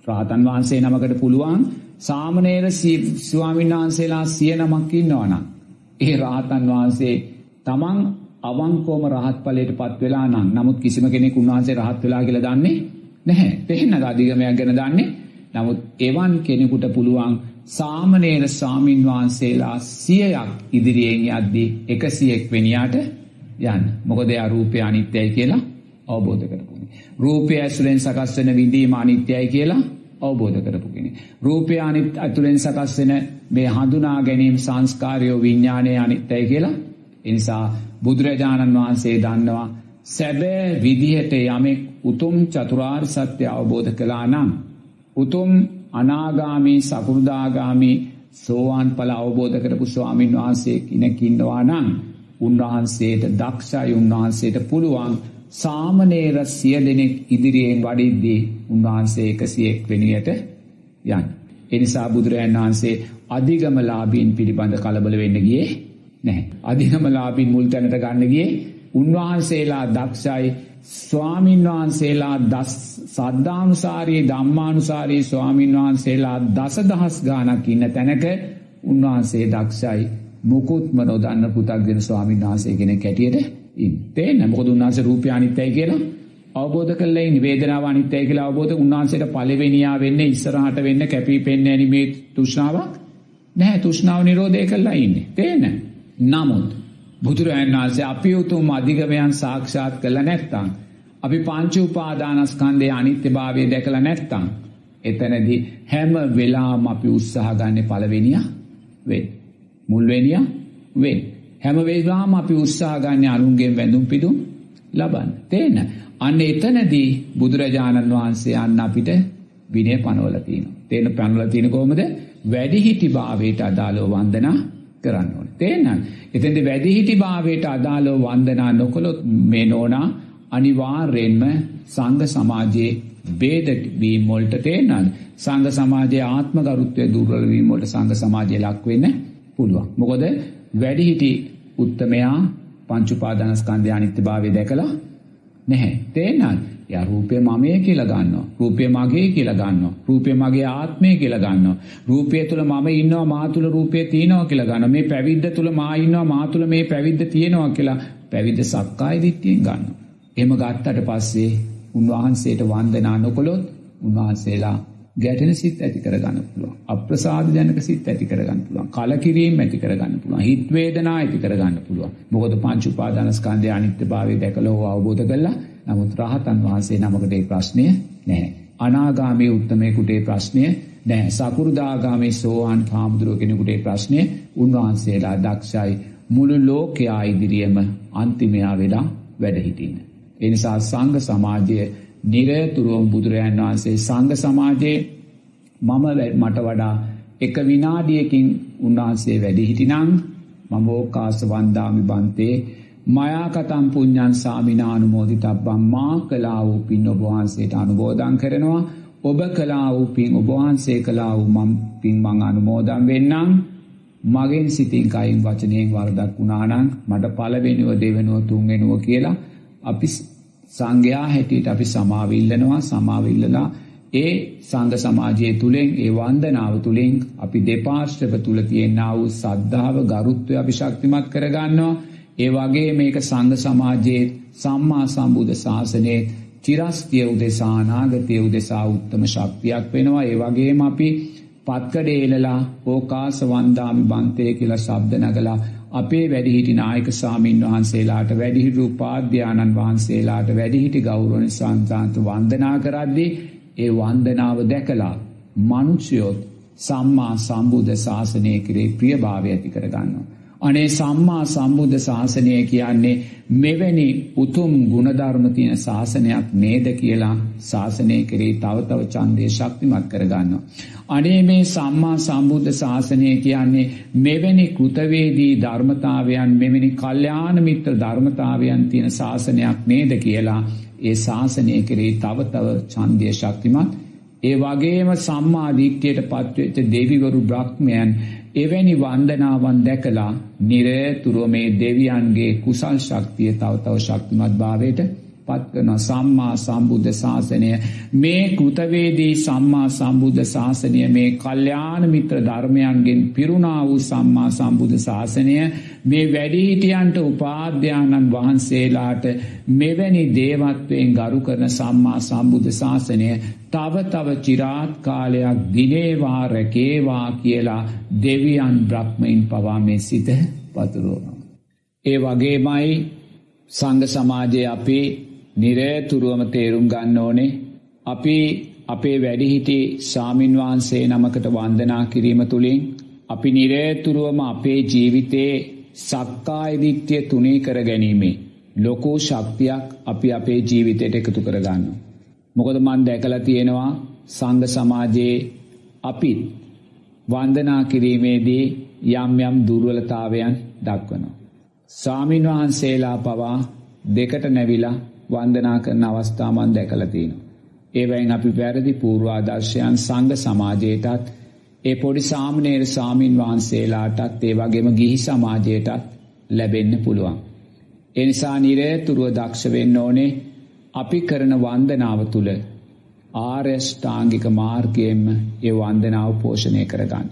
රාහතන් වහන්සේ නමකට පුළුවන් සාමනීර ස්වාමීන් වහන්සේලා සිය නමක් ඉන්නවනම් ඒ රාහතන් වහන්සේ තමන් අවංකවම රහත් ඵලයට පත් වෙලා නම් නමුත් කිසිම කෙනෙක් උන්වහන්සේ රහත් වෙලා කියලා දන්නේ නැහැ. තේන්නද අධිගමයක් ගැන දන්නේ? නමුත් එවන් කෙනෙකුට පුළුවන් සාමනේර ස්වාමින් වහන්සේලා සියයක් ඉදිරියෙන් යද්දී එකසියෙක් වෙනියාට යන්න. මොකද එයා රූපය අනිත්‍යයි කියලා අවබෝධ කරපු කෙනෙක්. රූපය ඇසුරෙන් සකස් වෙන විඳීම අනිත්‍යයි කියලා අවබෝධ කරපු කෙනෙක්. රූපය අනිත් ඇතුලෙන් සකස් වෙන මේ හඳුනා ගැනීම සංස්කාරයෝ විඥානයේ අනිත්‍යයි කියලා. ඒ නිසා බුදුරජාණන් වහන්සේ දන්නවා සැබෑ විදිහට යමෙක් උතුම් චතුරාර්ය සත්‍ය අවබෝධ කළා නම් උතුම් අනාගාමී සකුරුදාගාමී සෝවාන් ඵල අවබෝධ කරපු ස්වාමීන් වහන්සේ කෙනෙක් ඉන්නවා නම් උන්වහන්සේට දක්ෂයි උන්වහන්සේට පුළුවන් සාමනීර සිය දෙනෙක් ඉදිරියෙන් වඩිද්දී උන්වහන්සේ 101 වෙනියට යන්න. ඒ නිසා බුදුරජාණන් වහන්සේ අධිගමලාභීන් පිළිබඳ කලබල වෙන්න ගියේ නැහැ. අධිගමලාභීන් මුල් තැනට ගන්න ගියේ උන්වහන්සේලා දක්ෂයි ස්වාමින් වහන්සේලා දස් සද්ධානුසාරී ධම්මානුසාරී ස්වාමින් වහන්සේලා දසදහස් ගානක් ඉන්න තැනක උන්වහන්සේ දක්ෂයි මුකුත්ම නොදන්න පුතක්ගෙන ස්වාමීන් වහන්සේ කෙනෙක් හැටියට ඉන්න. තේන්න මොකද උන්වහන්සේ රූපය අනිත්‍යයි කියලා අවබෝධ කළා ඉන්නේ වේදනාව අනිත්‍යයි කියලා අවබෝධ උන්වහන්සේට පළවෙනියා වෙන්නේ ඉස්සරහට වෙන්න කැපී පෙනෙන්නේ නැනි මේ තෘෂ්ණාවක් නැහැ තෘෂ්ණාව නිරෝධය කළා ඉන්නේ. තේන්න. නමුත් බුදුරජාණන් වහන්සේ අපි උතුම් අධිගමයන් සාක්ෂාත් කළා නැත්නම් අපි පංච උපාදානස්කන්ධයේ අනිත්‍යභාවය දැකලා නැත්නම් එතනදී හැම වෙලාවම අපි උත්සාහ ගන්න පළවෙනියා වෙන්න. මුල්වෙනියා වෙන්න. හැම වෙලාවම අපි උත්සාහ ගන්න අනුන්ගෙන් වැඳුම් පිදුම් ලබන්න. තේන. අන්න එතනදී බුදුරජාණන් වහන්සේ අන්න අපිට විනය පනවල තියෙනවා. තේන පනවල තියෙන කොහොමද? වැඩිහිටි භාවයට අදාළව වන්දනා කරන්න ඕනේ. තේරෙනවද? එතෙන්ද වැඩිහිටි භාවයට අදාළව වන්දනා නොකළොත් මේ නෝනා අනිවාර්යෙන්ම සංඝ සමාජයේ ભેද වීම වලට තේරෙනවද? සංඝ සමාජයේ ආත්ම ගරුත්වය දුර්වල වීම වලට සංඝ සමාජය ලක් වෙන්න පුළුවන්. මොකද වැඩිහිටි උත්තමයා පංච උපාදානස්කන්ධය අනිත්‍යභාවය දැකලා නැහැ. තේරෙනවද? යා රූපය මමයේ කියලා ගන්නවා. රූපය මගේ කියලා ගන්නවා. රූපය මගේ ආත්මය කියලා ගන්නවා. රූපය තුල මම ඉන්නවා මා තුල රූපය තියෙනවා කියලා ගන්නවා. මේ පැවිද්ද තුල මා ඉන්නවා මා තුල මේ පැවිද්ද තියෙනවා කියලා පැවිද්ද සක්කාය දිට්ඨියෙන් ගන්නවා. එහෙම ගත්තට පස්සේ උන්වහන්සේට වන්දනා නොකළොත් උන්වහන්සේලා ගැටෙන සිත් ඇති කරගන්න පුළුවන්. අප්‍රසාද ජනක සිත් ඇති කරගන්න පුළුවන්. කලකිරීම ඇති කරගන්න පුළුවන්. හිත වේදනා ඇති කරගන්න පුළුවන්. මොකද පංච උපාදානස්කන්ධයේ අනිත්‍යභාවය දැකලා හෝ අවබෝධ කළා. නමුත් රහතන් වහන්සේ නමකට ඒ ප්‍රශ්නය නැහැ. අනාගාමී උත්තමයෙකුට ඒ ප්‍රශ්නය නැහැ. සකුරුදාගාමී සෝවාන් හාමුදුරුව කෙනෙකුට ඒ ප්‍රශ්නය උන්වහන්සේලා දක්ෂයි මුළු ලෝකයා ඉදිරියේම අන්තිමයා වෙලා වැඩ හිටින්න. ඒ නිසා සංඝ සමාජය නිරතුරුවම බුදුරජාන් වහන්සේ සංඝ සමාජයේ මම මට වඩා එක විනාඩියකින් උන්වහන්සේ වැඩි හිටිනම් මම ඕකාස වන්දාමි බන්තේ මයා කතම් පුඤ්ඤං සාමිනානුමෝදිතබ්බම් මා කළා වූ පින් ඔබ වහන්සේට අනුමෝදන් කරනවා. ඔබ කළා වූ පින් ඔබ වහන්සේ කළා වූ මම් පින් මං අනුමෝදන් වෙන්නම්. මගෙන් සිතින් කයින් වචනයෙන් වරදක් වුණා නම් මට පළවෙනිව දෙවෙනුව තුන්වෙනුව කියලා අපි සංඝයා හැටියට අපි සමාවිල්ලනවා. සමාවිල්ලලා ඒ සංඝ සමාජයේ තුලින් ඒ වන්දනාව තුලින් අපි දෙපාර්ශ්වව තුල තියෙනා වූ සද්ධාව ගරුත්වය අපි ශක්තිමත් කරගන්නවා. ඒ වගේ මේක සංඝ සමාජයේ සම්මා සම්බුද්ධ ශාසනයේ චිරස්තිය උදෙසා අනාගතය උදෙසා උත්තම ශක්තියක් වෙනවා ඒ වගේම අපි පත්කඩ එලලා ඕකාස වන්දාමි බන්තය කියලා ශබ්ද නගලා අපේ වැඩිහිටි නායක සාමීන් වහන්සේලාට වැඩිහිටු උපාධ්‍යානන් වහන්සේලාට වැඩිහිටි ගෞරවන සංතාන්ත වන්දනා කරද්දී ඒ වන්දනාව දැකලා මනුෂ්‍යයොත් සම්මා සම්බුද්ධ ශාසනය කරේ ප්‍රියභාවය ඇති කරගන්නවා. අනේ සම්මා සම්බුද්ධ ශාසනය කියන්නේ මෙවැනි උතුම් ගුණධර්ම තියෙන ශාසනයක් නේද කියලා ශාසනය කරේ තව තව ඡන්දේ ශක්තිමත් කරගන්නවා. අනේ මේ සම්මා සම්බුද්ධ ශාසනය කියන්නේ මෙවැනි කෘතවේදී ධර්මතාවයන් මෙවැනි කල්යාණ මිත්‍ර ධර්මතාවයන් තියෙන ශාසනයක් නේද කියලා ඒ ශාසනය කරේ තව තව ඡන්දය ශක්තිමත් ඒ වගේම සම්මා දිට්ඨියට පත්වෙච්ච දෙවිවරු බ්‍රහ්මයන් එවැනි වන්දනාවන් දැකලා නිරතුරුව මේ දෙවියන්ගේ කුසල් ශක්තිය තව තව ශක්තිමත් භාවයට පත්වන සම්මා සම්බුද්ධ ශාසනය මේ කෘතවේදී සම්මා සම්බුද්ධ ශාසනය මේ කල්්‍යාන මිත්‍ර ධර්මයන්ගෙන් පිරුණා වූ සම්මා සම්බුද්ධ ශාසනය මේ වැඩිහිටියන්ට උපාධ්‍යානන් වහන්සේලාට මෙවැනි දේවත්වයෙන් ගරු කරන සම්මා සම්බුද්ධ ශාසනය තව තව චිරාත් කාලයක් දිනේවා රැකේවා කියලා දෙවියන් බ්‍රහ්මයින් පවා මේ සිත පතුරුවනවා. ඒ වගේමයි සංඝ සමාජයේ අපේ නිරේතුරුවම තේරුම් ගන්න ඕනේ අපි අපේ වැඩිහිටි සාමින් වහන්සේ නමකට වන්දනා කිරීම තුළින් අපි නිරේතුරුවම අපේ ජීවිතයේ සක්කායදිත්‍යය තුනේ කර ගැනීමේ ලොකෝ ශක්තියක් අපි අපේ ජීවිතයට එකතු කරගන්න. මොකද මන් දැකල තියෙනවා සංඝ සමාජයේ අපිත් වන්දනා කිරීමේදී යම් යම් දුර්වලතාවයන් දක්වනවා. සාමීන් වහන්සේලා පවා දෙකට නැවිලා වන්දනා කරන අවස්ථාමන් දැකලා තියෙනවා. ඒවයින් අපි වැරදි පූර්වාදර්ශයන් සංඝ සමාජයටත් ඒ පොඩි සාමණේර සාමීන් වහන්සේලාටත් ඒ වගේම ගිහි සමාජයටත් ලැබෙන්න පුළුවන්. ඒ නිසා නිරේතුරුව දක්ෂ වෙන්න ඕනේ අපි කරන වන්දනාව තුල ආර්යෂ්ටාංගික මාර්ගයෙන්ම ඒ වන්දනාව පෝෂණය කරගන්න.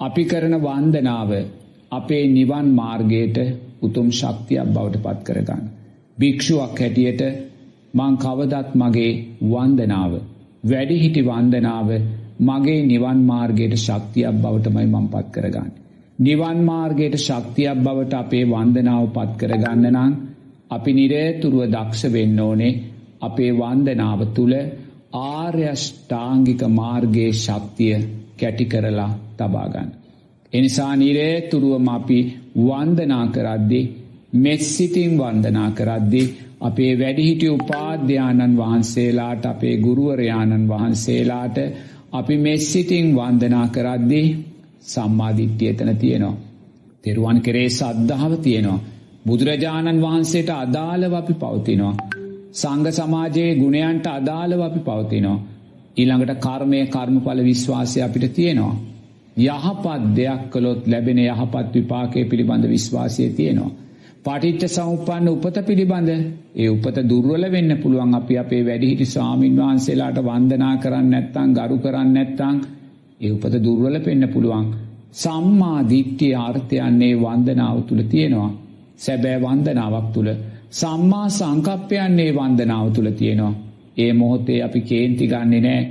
අපි කරන වන්දනාව අපේ නිවන් මාර්ගයට උතුම් ශක්තියක් බවට පත් කරගන්න. භික්ෂුවක් හැටියට මං කවදත් මගේ වන්දනාව වැඩිහිටි වන්දනාව මගේ නිවන් මාර්ගයට ශක්තියක් බවටමයි මං පත් කරගන්න. නිවන් මාර්ගයට ශක්තියක් බවට අපේ වන්දනාව පත් කරගන්න නම් අපි නිරේතුරුව දක්ෂ වෙන්න ඕනේ අපේ වන්දනාව තුළ ආර්යෂ්ඨාංගික මාර්ගයේ ශක්තිය කැටි කරලා තබාගන්න. එනිසා නිරේතුරුවම අපි වන්දනා කරද්දී මෙත් සිතින් වන්දනා කරද්දී අපේ වැඩිහිටි උපාධ්‍යානන් වහන්සේලාට අපේ ගුරුවරයාණන් වහන්සේලාට අපි මෙස්සිටිං වන්දනා කරද්දී සම්මාධිට්්‍ය එතන තියෙනවා. තෙරුවන් කරේ සද්ධාව තියෙනවා. බුදුරජාණන් වහන්සේට අදාළව අපි පවතිනවා. සංග සමාජයේ ගුණයන්ට අදාළව අපි පවතිනවා. ඊළඟට කර්මය කර්මඵල විශ්වාසය අපිට තියෙනවා. යහපත් දෙයක් කළොත් ලැබෙන යහපත් විපාකය පිළිබඳ විශ්වාසය තියෙනවා. පටිච්ච සමුප්පන්න උපත පිළිබඳ ඒ උපත දුර්වල වෙන්න පුළුවන් අපි අපේ වැඩිහිටි ස්වාමින් වහන්සේලාට වන්දනා කරන්න නැත්තං ගරු කරන්න නැත්තං ඒ උපත දුර්වල පෙන්න පුළුවන්. සම්මා දිට්ඨිය අර්ථයන්නේ වන්දනාව තුළ තියෙනවා. සැබෑ වන්දනාවක් තුළ සම්මා සංකප්පයන්නේ වන්දනාව තුළ තියෙනවා. ඒ මොහොතේ අපි කේන්ති ගන්නේ නෑ.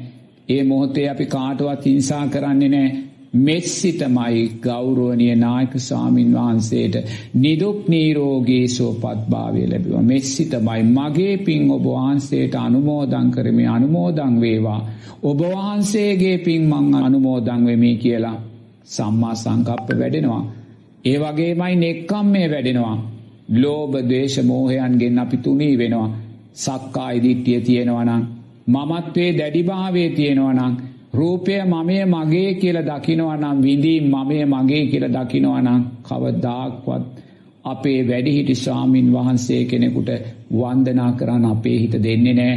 ඒ මොහොතේ අපි කාටවත් හිංසා කරන්නේ නෑ. මෙස්සිතමයි ගෞරුවනිය නායක සාමීන් වහන්සේට නිදුක් නීරෝගේ සෝපත් භාවය ලැබිව. මෙස්සිතමයි මගේ පින් ඔබ වහන්සේට අනුමෝදං කරමි අනුමෝදං වේවා. ඔබ වහන්සේගේ පින් මං අනුමෝදං වෙමි කියලා සම්මා සංකප්ප වැඩෙනවා. ඒ වගේමයි නෙක්කම් මේ වැඩෙනවා. ලෝබ දේශ මෝහයන්ගෙන් අපි තුනී වෙනවා. සක්කා ඉදිට්ටිය තියෙනවනම්. මමත්වේ දැඩිභාවේ තියෙනවනම්. රූපය මමය මගේ කියල දකිනවනම් විඳී මමය මගේ කියල දකිනවනම් කවදාක්වත් අපේ වැඩිහිටි ස්වාමීන් වහන්සේ කෙනෙකුට වන්දනා කරන්න අපේ හිත දෙන්නේ නෑ.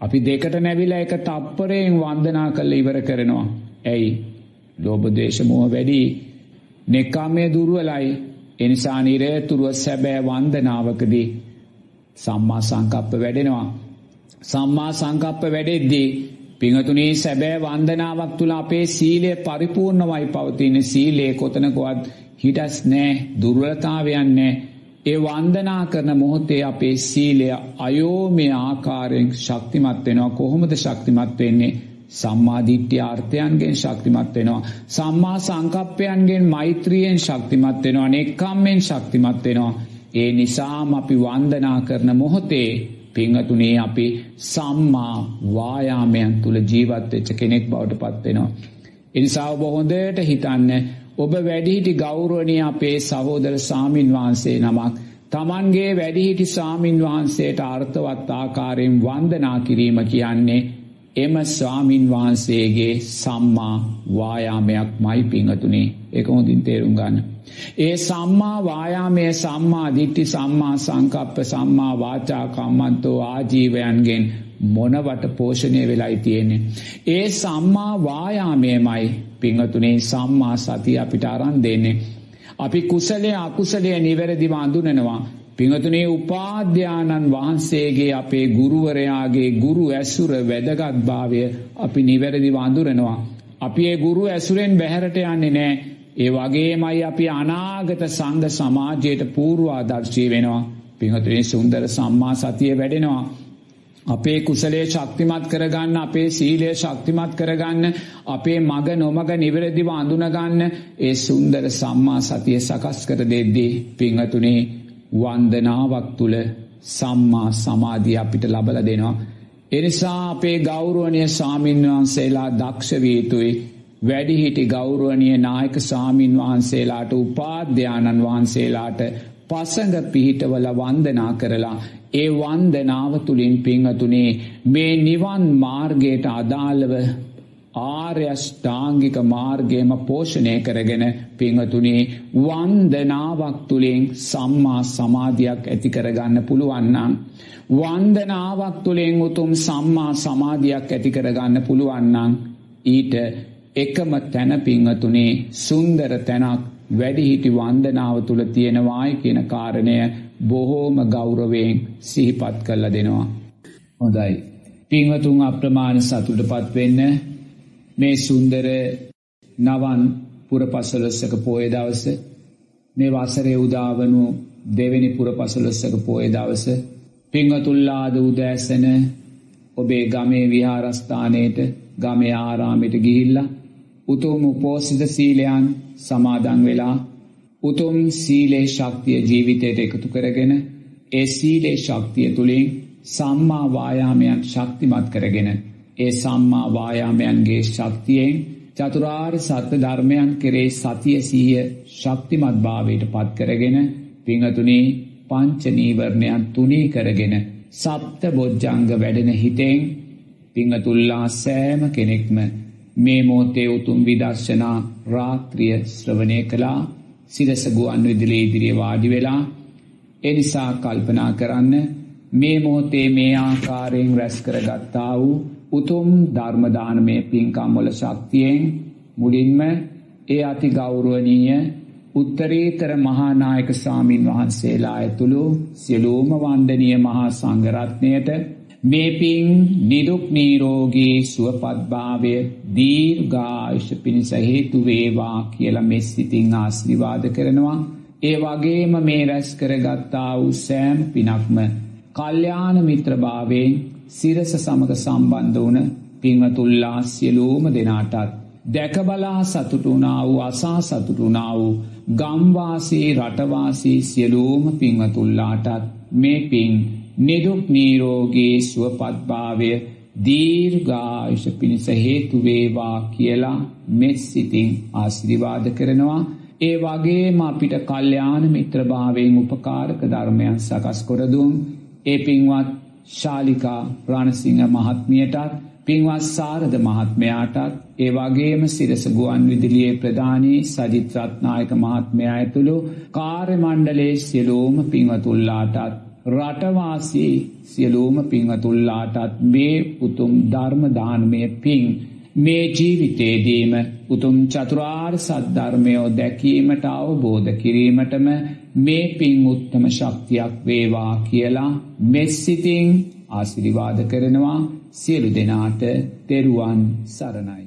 අපි දෙකට නැවිලා එක තප්පරයෙන් වන්දනා කල්ල ඉවර කරනවා. ඇයි ලෝබදේශමුව වැඩි නෙක්කාමය දුරුවලයි එනිසා නිරේතුරුව සැබෑ වන්දනාවකදී සම්මා සංකප්ප වැඩෙනවා. සම්මා සංකප්ප වැඩෙද්දී පිංහතුනේ සැබෑ වන්දනාවක් තුළ අපේ සීලය පරිපූර්ණවයි පවතින සීලේ කොතනකොවත් හිටස් නෑ දුර්වලතාවයන්නේ ඒ වන්දනා කරන මොහොතේ අපේ සීලය අයෝමය ආකාරයෙන් ශක්තිමත් වෙනවා. කොහොමද ශක්තිමත් වෙන්නේ? සම්මාධිට්්‍ය ආර්ථයන්ගෙන් ශක්තිමත් වෙනවා. සම්මා සංකප්පයන්ගෙන් මෛත්‍රියෙන් ශක්තිමත් වෙනවා. නෙක්කම්මෙන් ශක්තිමත් වෙනවා. ඒ නිසාම අපි වන්දනා කරන මොහොතේ පිංහතුනේ අපි සම්මා වායාමයන් තුළ ජීවත්වෙච්ච කෙනෙක් බවට පත්වෙනවා. එනිසා ඔබ හොඳට හිතන්න ඔබ වැඩිහිටි ගෞරුවනය අපේ සහෝදර සාමීන් වහන්සේ නමක් තමන්ගේ වැඩිහිටි සාමීන් වහන්සේට අර්ථවත් ආකාරයෙන් වන්දනා කිරීම කියන්නේ එම ස්වාමින් වහන්සේගේ සම්මා වායාමයක් මයි පිංහතුනේ එක හොඳින් තේරුම් ගන්න. ඒ සම්මා වායාමය සම්මා දිට්ටි සම්මා සංකප්ප සම්මා වාචා කම්මන්තෝ ආජීවයන්ගෙන් මොනවට පෝෂණය වෙලයි තියෙන්නේ. ඒ සම්මා වායාමයමයි පිංහතුනේ සම්මා සතිය අපිට අරන් දෙන්නේ. අපි කුසලය අකුසලය නිවැරදිව අඳුනනවා. පිංහතුනේ උපාධ්‍යානන් වහන්සේගේ අපේ ගුරුවරයාගේ ගුරු ඇසුර වැදගත්භාවය අපි නිවැරදි වඳුරනවා. අපි ඒ ගුරු ඇසුරෙන් බැහැරට යන්නේ නෑ ඒ වගේමයි අපි අනාගත සංග සමාජයට පූර්වාදර්ශී වෙනවා. පිහතුරේ සුන්දර සම්මා සතිය වැඩෙනවා. අපේ කුසලේ ශක්තිමත් කරගන්න අපේ සීලය ශක්තිමත් කරගන්න අපේ මග නොමග නිවැරදිව අඳුනගන්න ඒ සුන්දර සම්මා සතිය සකස් කර දෙද්දී පිංහතුනේ වන්දනාවක් තුළ සම්මා සමාධිය අපිට ලබල දෙනවා. එනිසා අපේ ගෞරුවනය සාමීන් වහන්සේලා දක්ෂවීතුයි වැඩිහිටි ගෞරුවනය නායක සාමීන් වහන්සේලාට උපාධ්‍යානන් වහන්සේලාට පසඟ පිහිටවල වන්දනා කරලා ඒ වන්දනාව තුළින් පිංහතුනේ මේ නිවන් මාර්ගයට අදාළව ආර්යෂ්ඨාංගික මාර්ගයම පෝෂණය කරගෙන පිංහතුනේ වන්දනාවක් තුළින් සම්මා සමාධයක් ඇති කරගන්න පුළුවන්නම්. වන්දනාවක් තුළින් උතුම් සම්මා සමාධයක් ඇති කරගන්න පුළුවන්නම් ඊට එකම තැන පිංහතුනේ සුන්දර තැනක් වැඩිහිටි වන්දනාව තුළ තියෙනවායි කියන කාරණය බොහෝම ගෞරවයෙන් සිහිපත් කල්ල දෙනවා. හොඳයි. පිංහතුන් අප්‍රමාණ සතුට පත්වෙන්න මේ සුන්දර නවන් පුරපසලොස්සක පෝය දවස මේ වසරේ උදාවනු දෙවැනි පුරපසලොස්සක පෝය දවස පිංහතුල්ලාද උදෑසන ඔබේ ගමේ විහාරස්ථානයට ගමේ ආරාමිට ගිහිල්ලා උතුම් උපෝසිත සීලයන් සමාදන් වෙලා උතුම් සීලේ ශක්තිය ජීවිතයට එකතු කරගෙන ඒ සීලේ ශක්තිය තුළින් සම්මා වායාමයන් ශක්තිමත් කරගෙන ඒ සම්මා වායාමයන්ගේ ශක්තියෙන් චතුරාර් සත්‍ය ධර්මයන් කෙරේ සතිය සීය ශක්තිමත් භාවයට පත් කරගෙන පිංහතුනේ පංච නීවරණයන් තුනී කරගෙන සප්ත බොජ්ජංග වැඩෙන හිතෙන් පිංහතුල්ලා සෑම කෙනෙක්ම මේ මෝතේ උතුම් විදර්ශනා රාත්‍රිය ශ්‍රවණය කළා. සිරසගුවන් විදිලේ ඉදිරිය වාඩි වෙලා එනිසා කල්පනා කරන්න මේ මොහොතේ මේ ආකාරයෙන් රැස් කර ගත්තා වූ උතුම් ධර්මදානමය පින්කම්වල ශක්තියෙන් මුලින්ම ඒ අති ගෞරුවනීය උත්තරීතර මහානායක සාමීන් වහන්සේලා ඇතුළු සියලූම වන්දනීය මහා සංඝරත්නයට මේ පින් නිදුක් නීරෝගී සුවපත්භාවය දීර්ඝායුෂ පිණිස හේතු වේවා කියලා මෙස් සිතින් ආශිර්වාද කරනවා. ඒ වගේම මේ රැස් කරගත්තා වූ සෑම පිනක්ම කල්යාණ මිත්‍රභාවයෙන් සිරස සමග සම්බන්ධ වන පින්වතුල්ලා සියලූම දෙනාටත් දැකබලා සතුටුනා වූ අසා සතුටුනා වූ ගම්වාසී රටවාසී සියලූම පින්වතුල්ලාටත් මේ පින් නිදුක් නීරෝගේ සුවපත්භාවය දීර්ඝායුෂ පිණිස හේතුවේවා කියලා මෙත් සිතින් ආශිර්වාද කරනවා. ඒ වගේම අපිට කල්්‍යාන මිත්‍රභාවයෙන් උපකාරක ධර්මයන් සකස් කොරදුම් ඒ පින්වත් ශාලිකා ප්‍රාණසිංහ මහත්මියටත් පින්වත් සාරද මහත්මයාටත් ඒ වගේම සිරසගුවන් විදිලියේ ප්‍රධානී සජිත්‍රත්නායක මහත්මයා ඇතුළු කාර්යමණ්ඩලේ සියලූම පින්වතුල්ලාටත් රටවාසී සියලූම පින්වතුල්ලාටත් මේ උතුම් ධර්මදානමය පින් මේ ජීවිතේදීම උතුම් චතුරාර් සද්ධර්මයෝ දැකීමට අවබෝධ කිරීමටම මේ පින් උත්තම ශක්තියක් වේවා කියලා මෙස්සිතිං ආසිරිවාද කරනවා සියලු දෙනාට තෙරුවන් සරණයි.